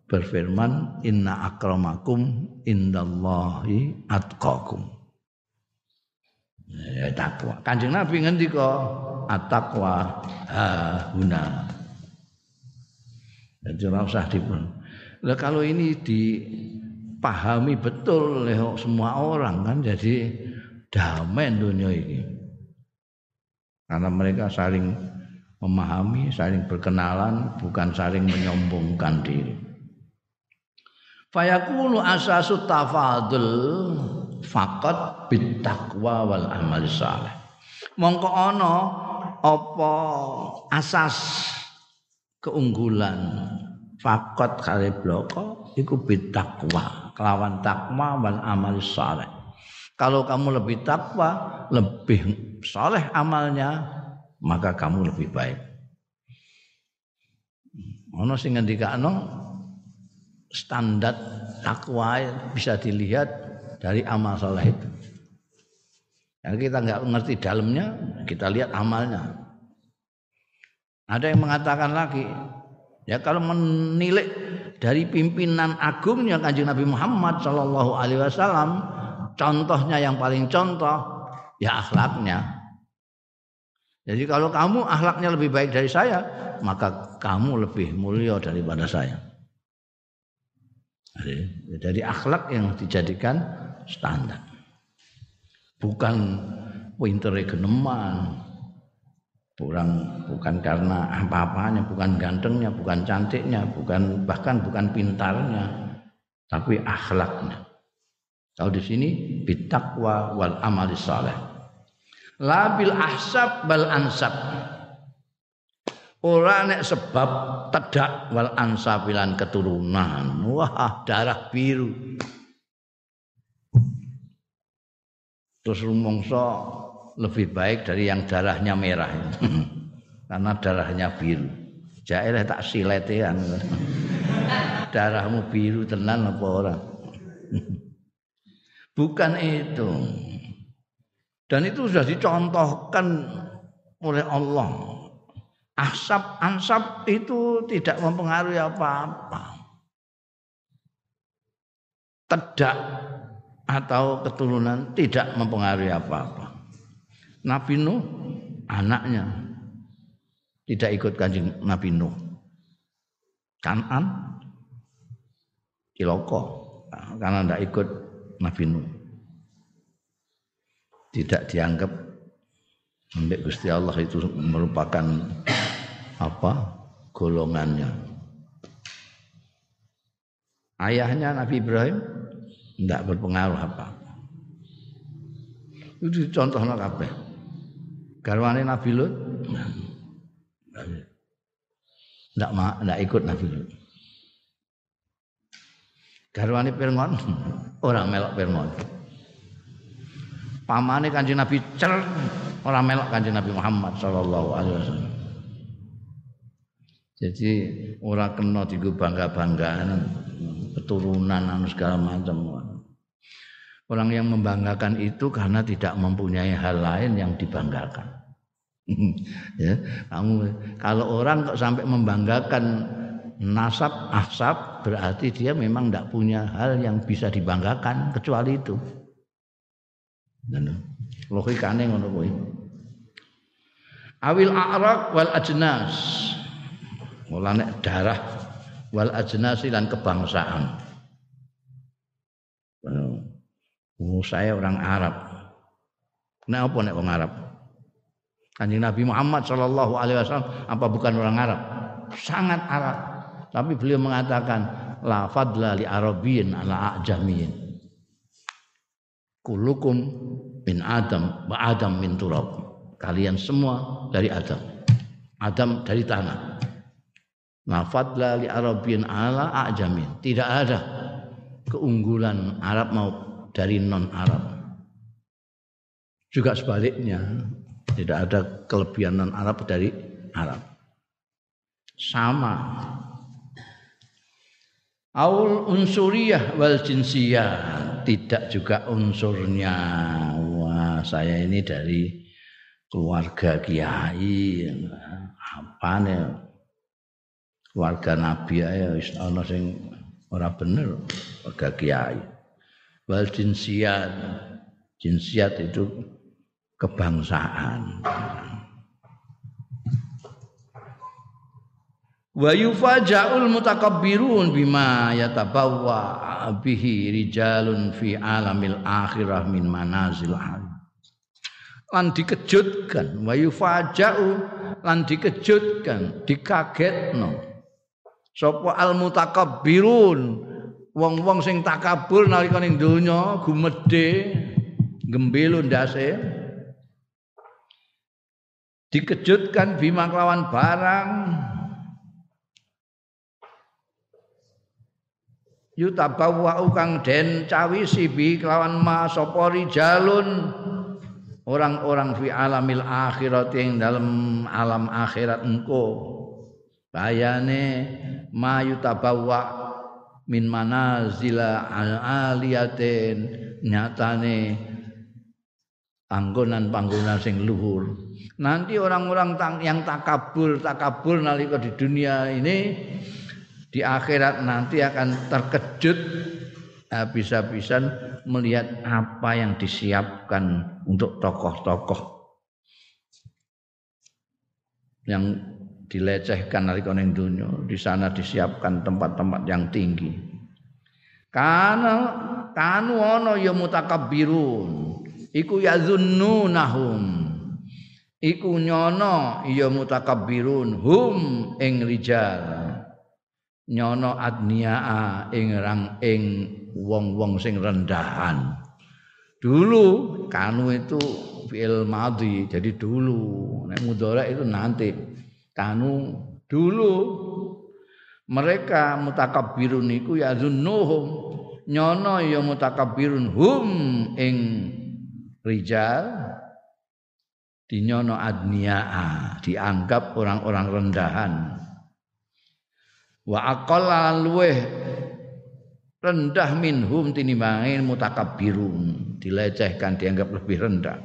[SPEAKER 1] berfirman inna akramakum indallahi atqakum. Ya takwa kanjeng nabi ngendika at-taqwa. Huna jadi ora usah dipun lah kalau ini dipahami betul oleh semua orang kan jadi damai dunia ini karena mereka saling memahami, saling berkenalan, bukan saling menyombongkan diri. Fayakunu asasu tafadul faqat bitaqwa wal amal saleh. Mongko ana apa asas keunggulan fakot kali bloko iku bitakwa kelawan takwa wal amal saleh. Kalau kamu lebih takwa, lebih saleh amalnya, maka kamu lebih baik. Ono sing ngendikane standar takwa bisa dilihat dari amal soleh itu. Yang kita nggak mengerti dalamnya, kita lihat amalnya. Ada yang mengatakan lagi, ya kalau menilik dari pimpinan agungnya kanjeng Nabi Muhammad Shallallahu Alaihi Wasallam, contohnya yang paling contoh ya akhlaknya. Jadi kalau kamu akhlaknya lebih baik dari saya, maka kamu lebih mulia daripada saya. Dari akhlak yang dijadikan standar. Bukan pinter geneman. Bukan bukan karena apa-apanya, bukan gantengnya, bukan cantiknya, bukan bahkan bukan pintarnya, tapi akhlaknya. Kalau di sini bitakwa wal amali saleh. Labil ahsab bal ansab. Ora nek sebab tedak wal ansabilan keturunan. Wah, darah biru. Terus rumongso lebih baik dari yang darahnya merah. [LAUGHS] Karena darahnya biru. Jair tak siletean. [LAUGHS] Darahmu biru tenan apa orang? [LAUGHS] Bukan itu. Dan itu sudah dicontohkan oleh Allah Asap ansap itu tidak mempengaruhi apa-apa. Tedak atau keturunan tidak mempengaruhi apa-apa. Nabi Nuh anaknya tidak ikut kanjeng Nabi Nuh. Kanan Kiloko karena tidak ikut Nabi Nuh. Tidak dianggap Mbak Gusti Allah itu merupakan apa golongannya. Ayahnya Nabi Ibrahim tidak berpengaruh apa. Itu contohnya kabeh. Garwane Nabi Lut tidak ikut Nabi Lut. Garwane Pirngon ora melok Pirngon. Pamane Kanjeng Nabi cer ora melok Kanjeng Nabi Muhammad sallallahu alaihi wasallam. Jadi ora kena dienggo bangga-banggaan keturunan anu segala macam. Orang yang membanggakan itu karena tidak mempunyai hal lain yang dibanggakan. [LAUGHS] ya, kamu kalau orang kok sampai membanggakan nasab asab berarti dia memang tidak punya hal yang bisa dibanggakan kecuali itu. Dan logikane ngono kuwi. Awil a'raq wal ajnas. Mulane darah wal ajnasi lan kebangsaan. Oh, saya orang Arab. Kenapa nek wong Arab? Kanjeng Nabi Muhammad Shallallahu Alaihi Wasallam apa bukan orang Arab? Sangat Arab. Tapi beliau mengatakan la fadla li Arabiyin ala ajamiyin. Kulukum min Adam wa Adam min turab. Kalian semua dari Adam. Adam dari tanah. La fadla li Arabiyin ala ajamin. Tidak ada keunggulan Arab mau dari non Arab. Juga sebaliknya, tidak ada kelebihan non Arab dari Arab. Sama. Aul unsuriyah wal jinsiyah tidak juga unsurnya. Wah, saya ini dari keluarga kiai. Apa nih? Keluarga nabi ya wis ana sing ora bener keluarga kiai wal jinsiat jinsiat itu kebangsaan wa yufaja'ul mutakabbirun bima yatabawwa bihi rijalun fi alamil akhirah min manazil lan dikejutkan wa yufaja'u lan dikejutkan dikagetno. Sapa al mutakabbirun wong-wong sing takabur nalika ning donya gumedhe gembelo ndase. Dikejutkan bima kelawan barang yutabawa kang den cawisi bi kelawan ma sapa rijalun. Orang-orang fi alamil akhirat yang dalam alam akhirat engko. Bayane ma yutabawa min manazila aliyatin nyatane panggonan-panggonan sing luhur. Nanti orang-orang yang takabur, takabur nalika di dunia ini di akhirat nanti akan terkejut habis-habisan melihat apa yang disiapkan untuk tokoh-tokoh. Yang dilecehkan nalika ning donya di sana disiapkan tempat-tempat yang tinggi. Karena kanu ana ya mutakabbirun iku yazunnunahum iku nyono ya hum ing rijal nyono adniaa ing rang ing wong-wong sing rendahan. Dulu kanu itu fi'il madhi jadi dulu. Nek mudhara itu nanti. Kanu dulu mereka mutakabbirun iku ya zunnuhum nyono ya mutakabbirun hum ing rijal. Dinyono adniaa dianggap orang-orang rendahan wa aqalla luweh rendah minhum tinimbangin mutakabbirun dilecehkan dianggap lebih rendah.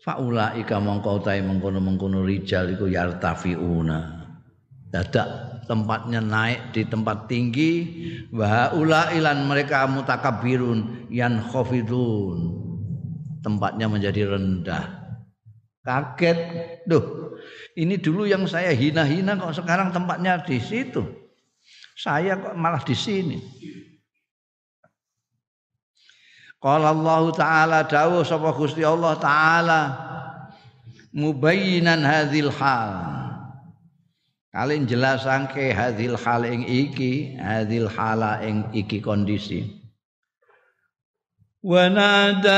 [SPEAKER 1] Faulaika mongko utahe mengkono-mengkono rijal iku yartafiuna. Dadak tempatnya naik di tempat tinggi wa ulailan mereka mutakabbirun yan khafidun tempatnya menjadi rendah kaget duh ini dulu yang saya hina-hina kok sekarang tempatnya di situ saya kok malah di sini Qala Allah taala dawuh sapa Gusti Allah taala mubayyinan hadzal hal. Kalian jelasake hadzal hal ing iki, hadzal hala ing iki kondisi. ونادى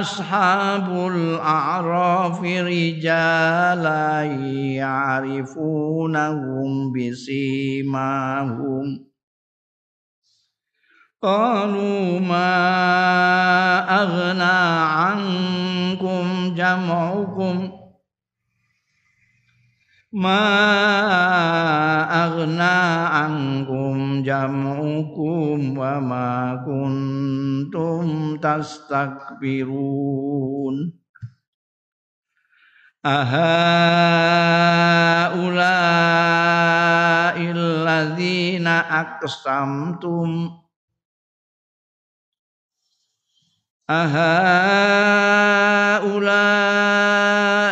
[SPEAKER 1] أصحاب الأعراف رجالا يعرفونهم بسيماهم. قالوا ما أغنى عنكم جمعكم؟ ma aghna ankum jam'ukum wa ma kuntum tastakbirun. Aha ula illadzina aqsamtum أهؤلاء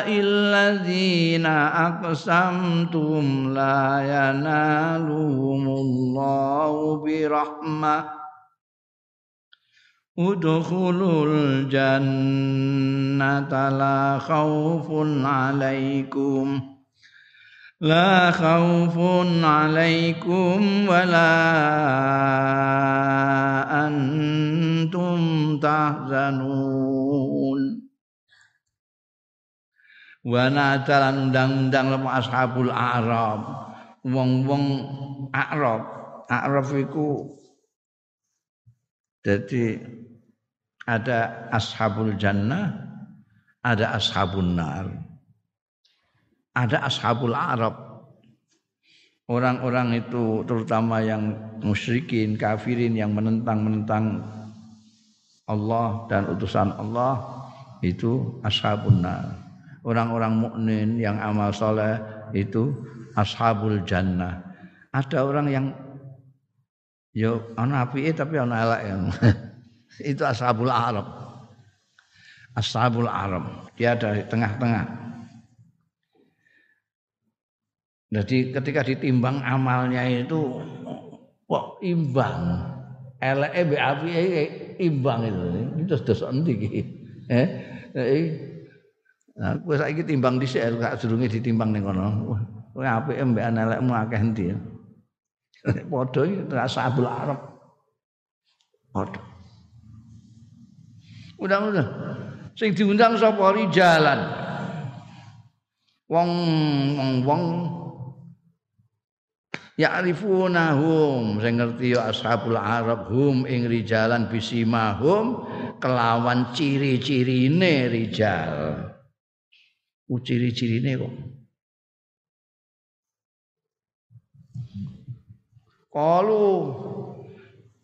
[SPEAKER 1] الذين أقسمتم لا ينالهم الله برحمة. ادخلوا الجنة لا خوف عليكم. لا خوف عليكم ولا أنتم تحزنون wa nadalan undang-undang lepa ashabul a'rab wong-wong a'rab a'rab iku jadi ada ashabul jannah ada ashabun nar ada ashabul Arab. Orang-orang itu terutama yang musyrikin, kafirin yang menentang-menentang Allah dan utusan Allah itu ashabun nar. Orang-orang mukmin yang amal soleh itu ashabul jannah. Ada orang yang yo ana apike tapi ana elek yang [LAUGHS] itu ashabul Arab. Ashabul Arab. Dia dari tengah-tengah. Jadi ketika ditimbang amalnya itu kok imbang. Eleke mbek imbang itu. Itu dosa endi iki? [LAUGHS] Eh? Nah, kowe saiki timbang dhisik gak durunge ditimbang ning kono. Kowe apike mbek elekmu akeh endi. [LAUGHS] Padha iki ashabul Arab. Padha. Udah-udah. Sing diundang sapa jalan. Wong wong wong ya'rifunahum. Sing ngerti ya ashabul arab hum ing rijalan bisimahum kelawan ciri-cirine rijal. U ciri-cirine kok. Kalu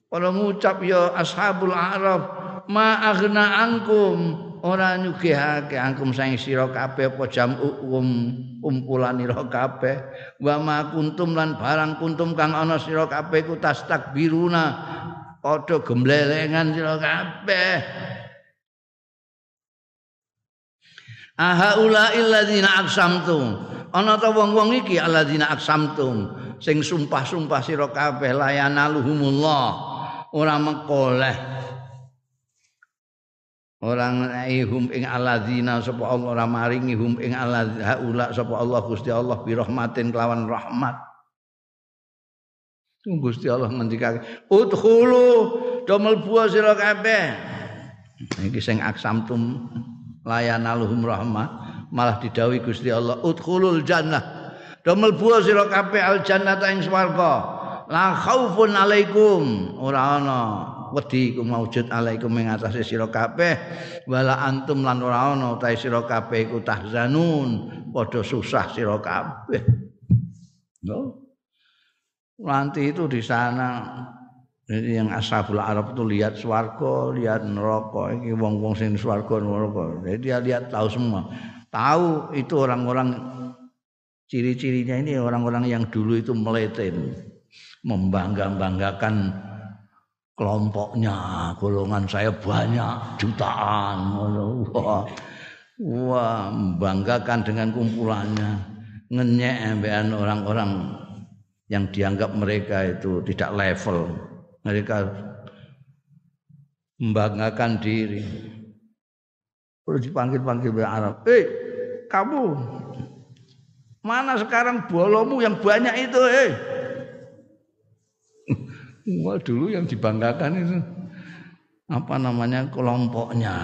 [SPEAKER 1] kalau ngucap ya ashabul arab ma angkum ora nyugihake angkum saing sira kabeh apa jam um kumpulanira kabeh. Wa ma kuntum lan barang kuntum kang ana sira kabeh ku tastakbiruna. Padha gemblelengan sira kabeh. Aha ulail ladzina aqsamtum. Ana ta wong-wong iki alladzina aqsamtum sing sumpah-sumpah sira kabeh layanaluhumullah ora mekoleh orang ihum ing alladzina sapa Allah ora maringi hum ing haula sapa Allah Gusti Allah bi rahmatin kelawan rahmat. Gusti Allah ngendikake udkhulu do mlebu sira kabeh. Iki sing aksamtum layanaluhum rahmat malah didhawuhi Gusti Allah udkhulul jannah do mlebu sira kabeh al jannata ing swarga la khaufun alaikum. Ora ana wedi iku maujud alaikum ing atase sira kabeh wala antum lan ora ana ta sira kabeh iku tahzanun padha susah sira kabeh no nanti itu di sana jadi yang ashabul Arab itu lihat swarga, lihat neraka. Ini wong-wong sing swarga neraka. Jadi dia lihat tahu semua. Tahu itu orang-orang ciri-cirinya ini orang-orang yang dulu itu meletin, membangga-banggakan kelompoknya golongan saya banyak jutaan wah. Wah membanggakan dengan kumpulannya. Ngenyek embean orang-orang yang dianggap mereka itu tidak level. Mereka membanggakan diri. Perlu dipanggil-panggil oleh Arab eh kamu mana sekarang bolomu yang banyak itu eh Wah dulu yang dibanggakan itu apa namanya kelompoknya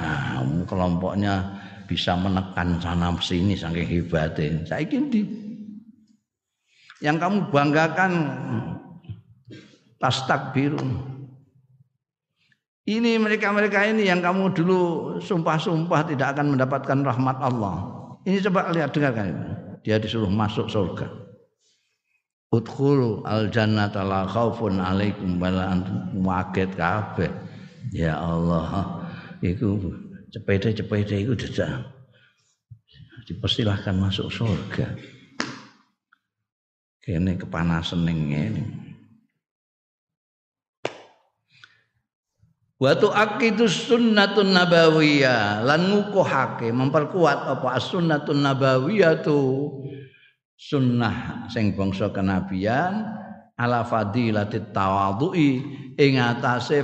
[SPEAKER 1] kelompoknya bisa menekan sana sini saking hebatnya saya di yang kamu banggakan tas takbirun ini mereka-mereka ini yang kamu dulu sumpah-sumpah tidak akan mendapatkan rahmat Allah. Ini coba lihat dengarkan. Dia disuruh masuk surga. Udkhulu al jannata la khaufun alaikum wala antum waget kabeh. Ya Allah, itu cepede-cepede itu tidak dipersilahkan masuk surga. Kene kepanasan ning ngene. Wa tuaqidu sunnatun nabawiyah lan ngukuhake memperkuat apa as-sunnatun nabawiyah tu sunnah sing bangsa kenabian ala fadilati tawadhu'i ing atase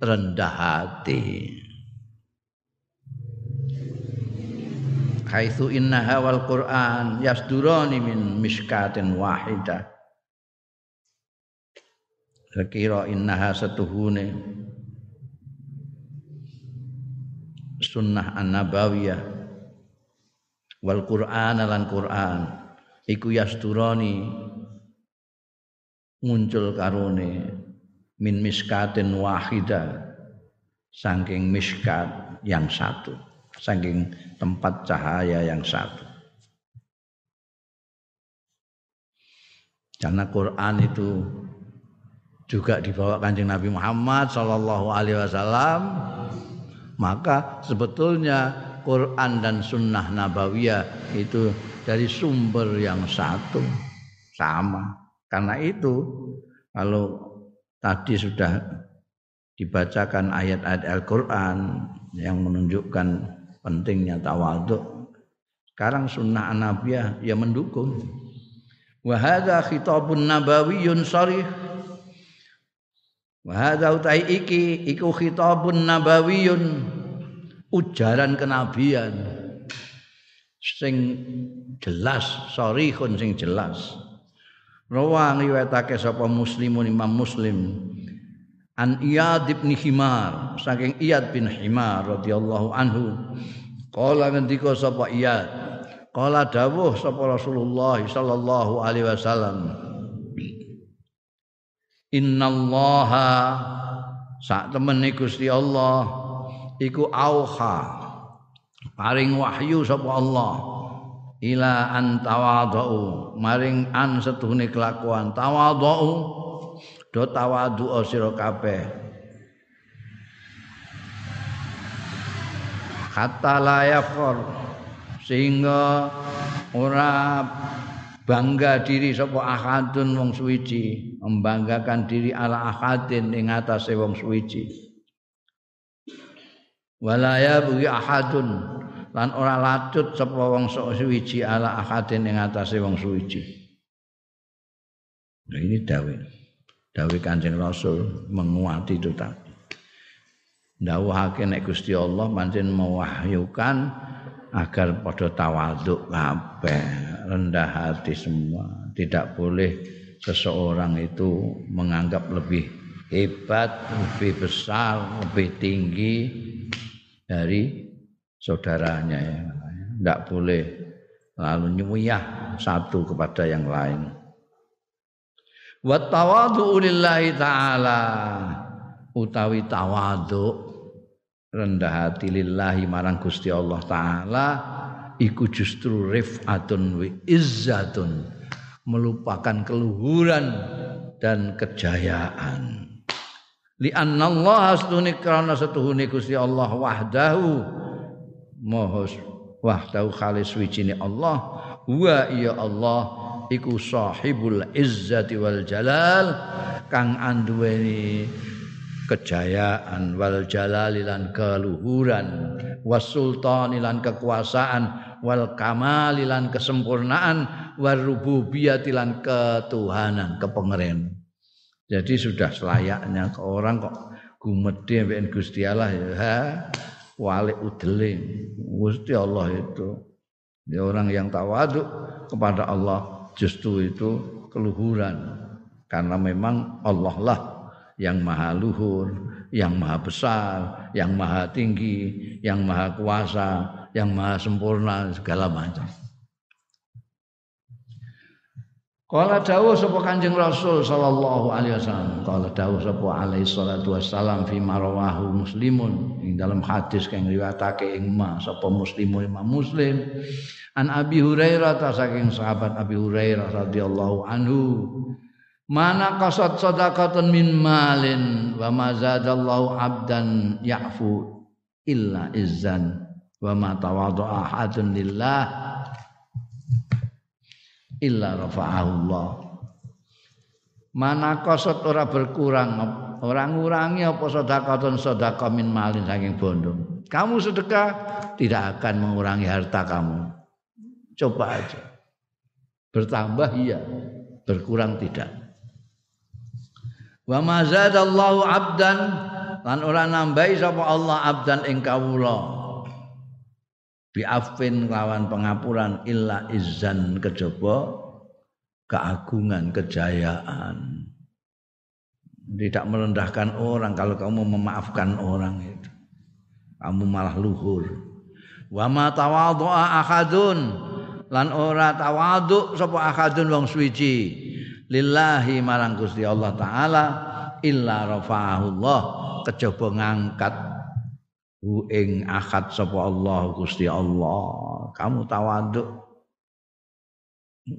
[SPEAKER 1] rendah hati. Haitsu inna hawal Qur'an yasdurani min miskatin wahidah Sekira innaha setuhune. Sunnah an-nabawiyah wal Qur'an lan Qur'an. Iku yasturani muncul karone min miskatin wahida saking miskat yang satu saking tempat cahaya yang satu. Karena Quran itu juga dibawa kanjeng Nabi Muhammad Shallallahu Alaihi Wasallam maka sebetulnya Quran dan Sunnah Nabawiyah itu dari sumber yang satu. Sama. Karena itu kalau tadi sudah dibacakan ayat-ayat Al-Quran yang menunjukkan pentingnya tawadhu sekarang sunnah nabiyah ya mendukung. Wa hadza khitabun nabawiyyun sharih Wa hadza utai iki iku khitabun nabawiyun ujaran kenabian. Sing jelas sarihun sing jelas. Rawang riwayatake sapa muslimun Imam Muslim. An Iyad bin Himar saking Iyad bin Himar radhiyallahu anhu. Qala ngendika sapa Iyad? Qala dawuh sapa Rasulullah sallallahu alaihi wasallam. Innallaha sak temene Gusti Allah iku auha. Paring wahyu sapa Allah. Ila an tawadhu maring an setuhune kelakuan. Tawadhu do tawadhu sira kabeh. Hatta layafur sehingga ora bangga diri sapa ahadun wong suwiji. Membanggakan diri ala ahadin ing atase wong suwiji wala ya bugi ahadun. Lan ora lacut sapa wong suwiji ala ahadin ing atase wong suwiji. Nah ini dawe dawe kanjeng rasul menguati itu tadi. Dawuhake nek Gusti Allah pancen mewahyukan agar pada tawaduk kabeh rendah hati semua. Tidak boleh seseorang itu menganggap lebih hebat, lebih besar, lebih tinggi dari saudaranya ya. Tidak boleh lalu nyuyah satu kepada yang lain. Wa tawadu lillahi ta'ala utawi tawadu rendah hati lillahi marang Gusti Allah taala iku justru rifatun wa izzatun melupakan keluhuran dan kejayaan li anna Allah astuni karena setuhune Gusti Allah wahdahu. Maha wahdahu khalis wijine Allah. Wa ya Allah iku sahibul izzati wal jalal kang anduweni kejayaan wal jalalilan keluhuran wasultanilan kekuasaan wal kamalilan kesempurnaan wal rububiyatilan ketuhanan kepengeren jadi sudah selayaknya ke orang kok gumedhe mbek Gusti Allah ya. Walik udeling. Gusti Allah itu. Ya orang yang tawaduk kepada Allah justru itu keluhuran. Karena memang Allah lah yang maha luhur yang maha besar, yang maha tinggi, yang maha kuasa, yang maha sempurna segala macam. Kala dawuh sapa Kanjeng Rasul sallallahu alaihi wasallam. Kala dawuh sapa alaihi salatu wassalam fi marwahu muslimun ing dalam hadis kang riwayatake ing ma sapa muslimun Imam Muslim. An Abi Hurairah ta saking sahabat Abi Hurairah radhiyallahu anhu. Mana kasat sadaqatan min malin wa ma zadallahu abdan ya'fu illa izzan wa ma tawadha'a ahadun lillah illa rafa'ahullah. Mana kosot ora berkurang? Orang ngurangi apa sedekah sedekah min malin saking bondo. Kamu sedekah tidak akan mengurangi harta kamu. Coba aja. Bertambah iya. Berkurang tidak. Wa mazadallahu abdan lan ora nambahi sapa Allah abdan ing kawula biafin lawan pengapuran illa izan kejaba keagungan kejayaan. Tidak merendahkan orang kalau kamu memaafkan orang itu. Kamu malah luhur. Wa ma tawadhu'a ahadun. Lan ora tawadhu sapa ahadun wong suci. Lillahi marang Gusti Allah taala illa rafa'ahu Allah kejaba ngangkat hu ing akad sapa Allah Gusti Allah. Kamu tawaduk.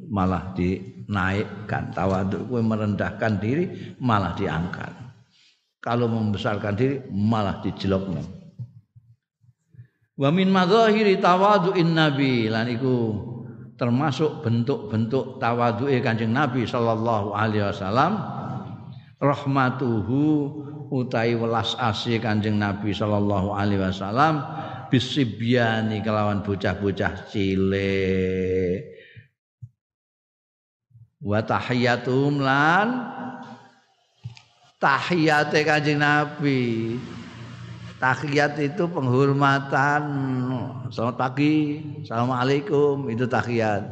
[SPEAKER 1] Malah dinaikkan. Tawaduk kowe merendahkan diri malah diangkat. Kalau membesarkan diri malah dijelokno wa min madzahiri tawadu'in nabi. Lan iku termasuk bentuk-bentuk tawadu'e Kanjeng Nabi sallallahu alaihi wasallam. Rahmatuhu utai welas asih Kanjeng Nabi sallallahu alaihi wasallam bisibyani kelawan bocah-bocah cilik. Wa tahiyatum lan tahiyate Kanjeng Nabi. Tahiyat itu penghormatan. Selamat pagi assalamualaikum itu tahiyat.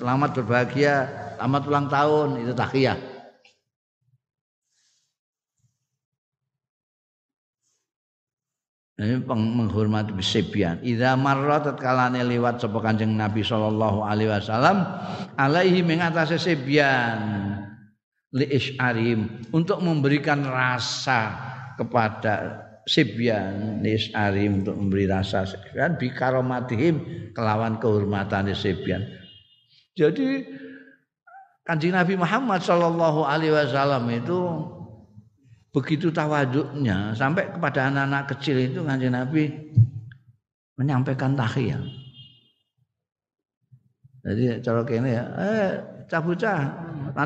[SPEAKER 1] Selamat berbahagia selamat ulang tahun itu tahiyat ini menghormati bisibyan idza marra tatkalane liwat sapa Kanjeng Nabi sallallahu alaihi wasallam alaihi ing atase li isyarim untuk memberikan rasa kepada sibyan li isyarim untuk memberi rasa sibyan bi karomatihim kelawan kehormatan sibyan jadi Kanjeng Nabi Muhammad sallallahu alaihi wasallam itu begitu tawaduknya sampai kepada anak-anak kecil itu kanjeng Nabi menyampaikan tahiyat. Jadi cara kene ya, eh cah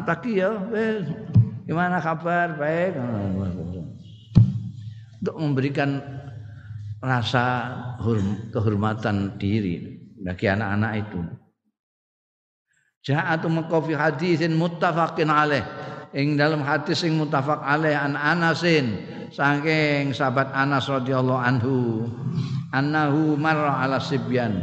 [SPEAKER 1] pagi ya, eh, gimana kabar? Baik. Untuk memberikan rasa kehormatan diri bagi anak-anak itu. Ja'atu maqafi hadisin muttafaqin alaih ing dalam hadis sing mutafak alaih an Anasin saking sahabat Anas radhiyallahu anhu annahu marra ala sibyan.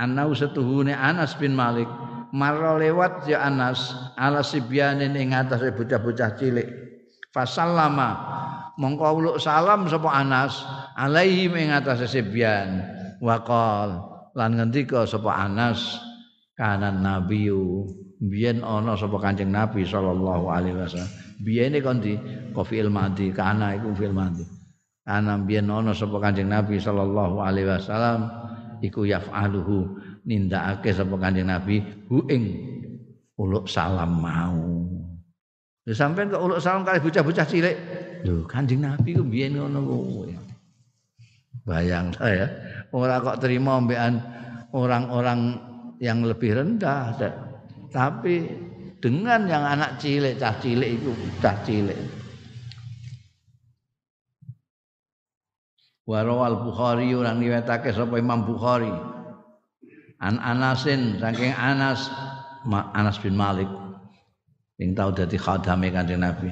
[SPEAKER 1] Annahu setuhune Anas bin Malik marra lewat ya Anas ala sibyanin ing atase bocah-bocah cilik. Fasallama mongko uluk salam sapa Anas alaihi ing atase sibyan. Waqal lan ngendika sapa Anas kanan nabiyu biyen ana sapa Kanjeng Nabi sallallahu alaihi wasallam. Biyene kon di fil madi? Kana iku fil madi. Ana biyen ana sapa Kanjeng Nabi sallallahu alaihi wasallam iku yaf'aluhu. Nindakake sapa Kanjeng Nabi hu ing uluk salam mau. Lha sampean kok uluk salam kali bocah-bocah cilik. Lho Kanjeng Nabi ku biyen ngono kuwi bayang saya ora kok terima mbekan orang-orang yang lebih rendah. Tapi dengan yang anak cilik cah cilik itu cah cilik. Warawal Bukhari orang riwayatake sapa Imam Bukhari. An Anasin saking Anas Anas bin Malik. Yang tahu dadi khadame Kanjeng Nabi.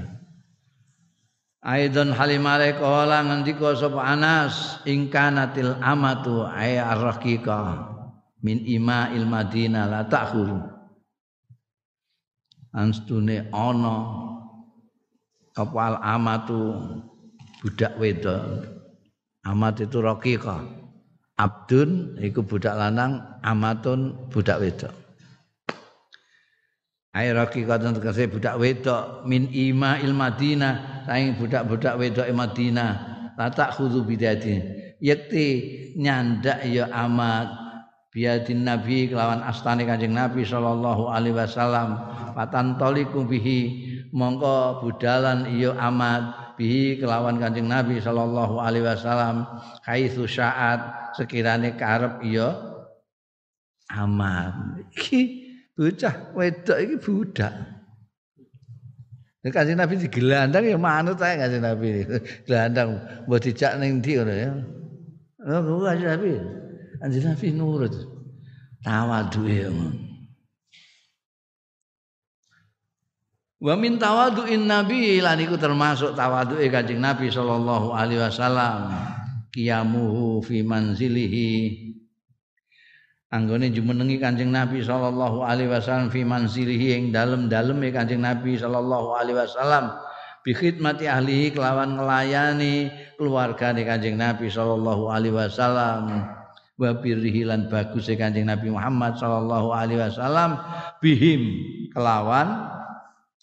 [SPEAKER 1] Aidon halimale kala ngendika sapa Anas ingkanatil amatu ay arraqiqah min ima il Madinah la ta'khuru anstune ana apa al amatu budak wedok. Amat itu raqiqah. Abdun iku budak lanang amatun budak wedok. Ai raqiqatun tegese budak wedok min ima il Madinah saing budak-budak wedok Madinah. La tak khudu bidati yakti nyandak ya amat biadin nabi kelawan astane kanjeng nabi sallallahu alaihi wasallam patan toliku bihi mongko budalan iyo amat bihi kelawan kanjeng nabi sallallahu alaihi wasallam haitsu syaat sekirane karep iyo amat iki bocah wedok iki budak Kanjeng Nabi digelandang ya manut ae Kanjeng Nabi. Gelandang mbok dijak ning ndi ngono ya. Oh, Kanjeng Nabi. Kanjeng Nabi nurut. Tawaduke Wa min tawadu'in Nabi lan iku termasuk tawaduke Kanjeng Nabi sallallahu alaihi wasallam. Qiyamuhu fi manzilihi. Anggone jumenengi Kanjeng Nabi sallallahu alaihi wasallam fi manzilihi ing dalem-daleme Kanjeng Nabi sallallahu alaihi wasallam bi khidmati ahlihi kelawan nglayani keluargane Kanjeng Nabi sallallahu alaihi wasallam wa birrihi lan bagus Kanjeng Nabi Muhammad sallallahu alaihi wasallam bihim kelawan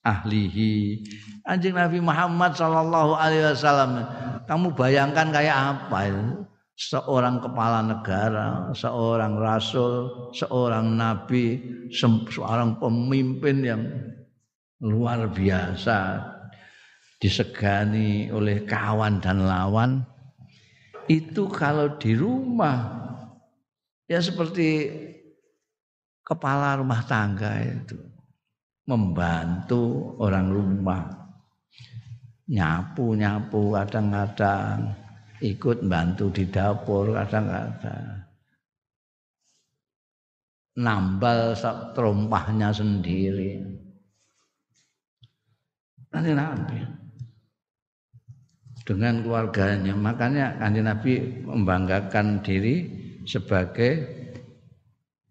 [SPEAKER 1] ahlihi. Kanjeng Nabi Muhammad sallallahu alaihi wasallam kamu bayangkan kayak apa itu? Seorang kepala negara, seorang rasul, seorang nabi, seorang pemimpin yang luar biasa disegani oleh kawan dan lawan. Itu kalau di rumah ya seperti kepala rumah tangga itu membantu orang rumah. Nyapu nyapu kadang-kadang ikut bantu di dapur kadang-kadang nambal terompahnya sendiri. Nanti nabi. Dengan keluarganya. Makanya kanjeng nabi membanggakan diri sebagai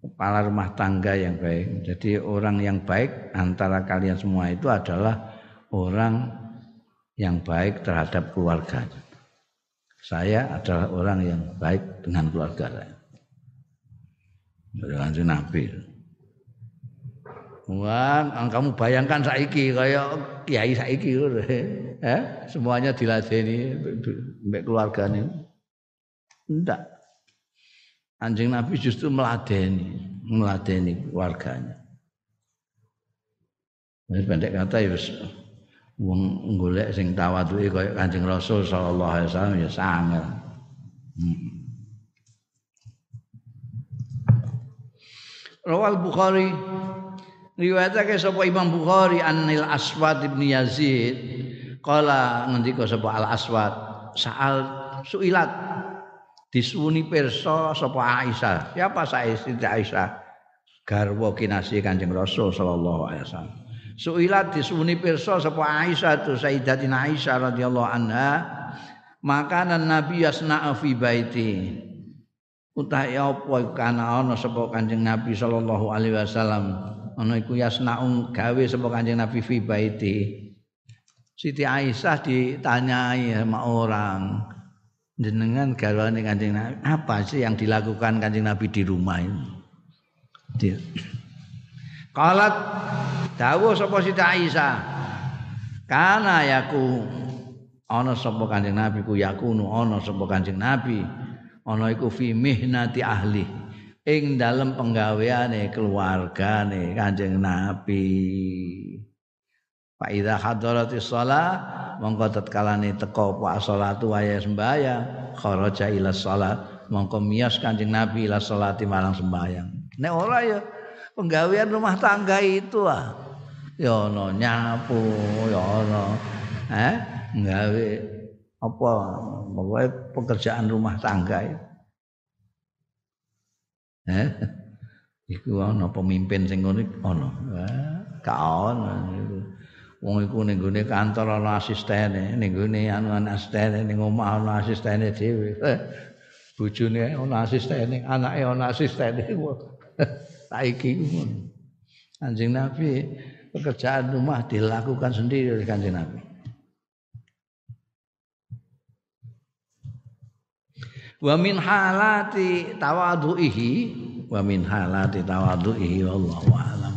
[SPEAKER 1] kepala rumah tangga yang baik jadi orang yang baik antara kalian semua itu adalah orang yang baik terhadap keluarganya saya adalah orang yang baik dengan keluarga saya. Dari Nabi. Wah, kamu bayangkan saiki kayak kiai saiki eh? semuanya diladeni mbek keluargane. Enggak. Anjing Nabi justru meladeni, meladeni keluarganya. Ini pendek kata ya wong golek sing tawaduke kaya Kanjeng Rasul sallallahu alaihi wasallam ya sangat. Hmm. Rawal Bukhari riwayatake sapa Imam Bukhari Anil Aswad bin Yazid kala ngendika sapa Al Aswad saal suilat disuni pirsa sapa Aisyah. Siapa Siti Aisyah? Garwa kinasih Kanjeng Rasul sallallahu alaihi wasallam. Suilat disuni pirsa sapa Aisyah tu Sayyidatina Aisyah radhiyallahu anha. Makanan Nabi yasna fi baiti. Utahe apa kana ana sapa Kanjeng Nabi sallallahu alaihi wasallam? Ana iku yasnaung gawe sapa Kanjeng Nabi fi baiti. Siti Aisyah ditanyai sama orang jenengan garwane Kanjeng Nabi. Apa sih yang dilakukan Kanjeng Nabi di rumah ini? Dia. Kalat dawuh sapa Siti Aisyah. Kana yaku. Ana sapa Kanjeng Nabi? Ku yakunu ana sapa Kanjeng Nabi? Ana iku fi mihnati ahli ing dalem penggaweane keluargane Kanjeng Nabi. Fa idza hadaratis shalah mongko tetkalane teka apa salatu waya sembahyang kharaja ila salat mongko miyas Kanjeng Nabi ila salati marang sembahyang. Nek ora ya penggawean rumah tangga itu ah. Ya ono nyapu ya ono eh nggawe apa pokoknya pekerjaan rumah tangga itu. Eh iku ono pemimpin sing ngono ono eh gak ono wong iku ning gone kantor ana asistene ning gone anu ana asistene ning omah ana asistene dhewe [LAUGHS] bojone ana asistene anake ana asistene [LAUGHS] saiki Anjing Nabi pekerjaan rumah dilakukan sendiri oleh kanjeng Nabi. Wa min halati tawadhuihi wa min halati tawadhuihi wallahu a'lam.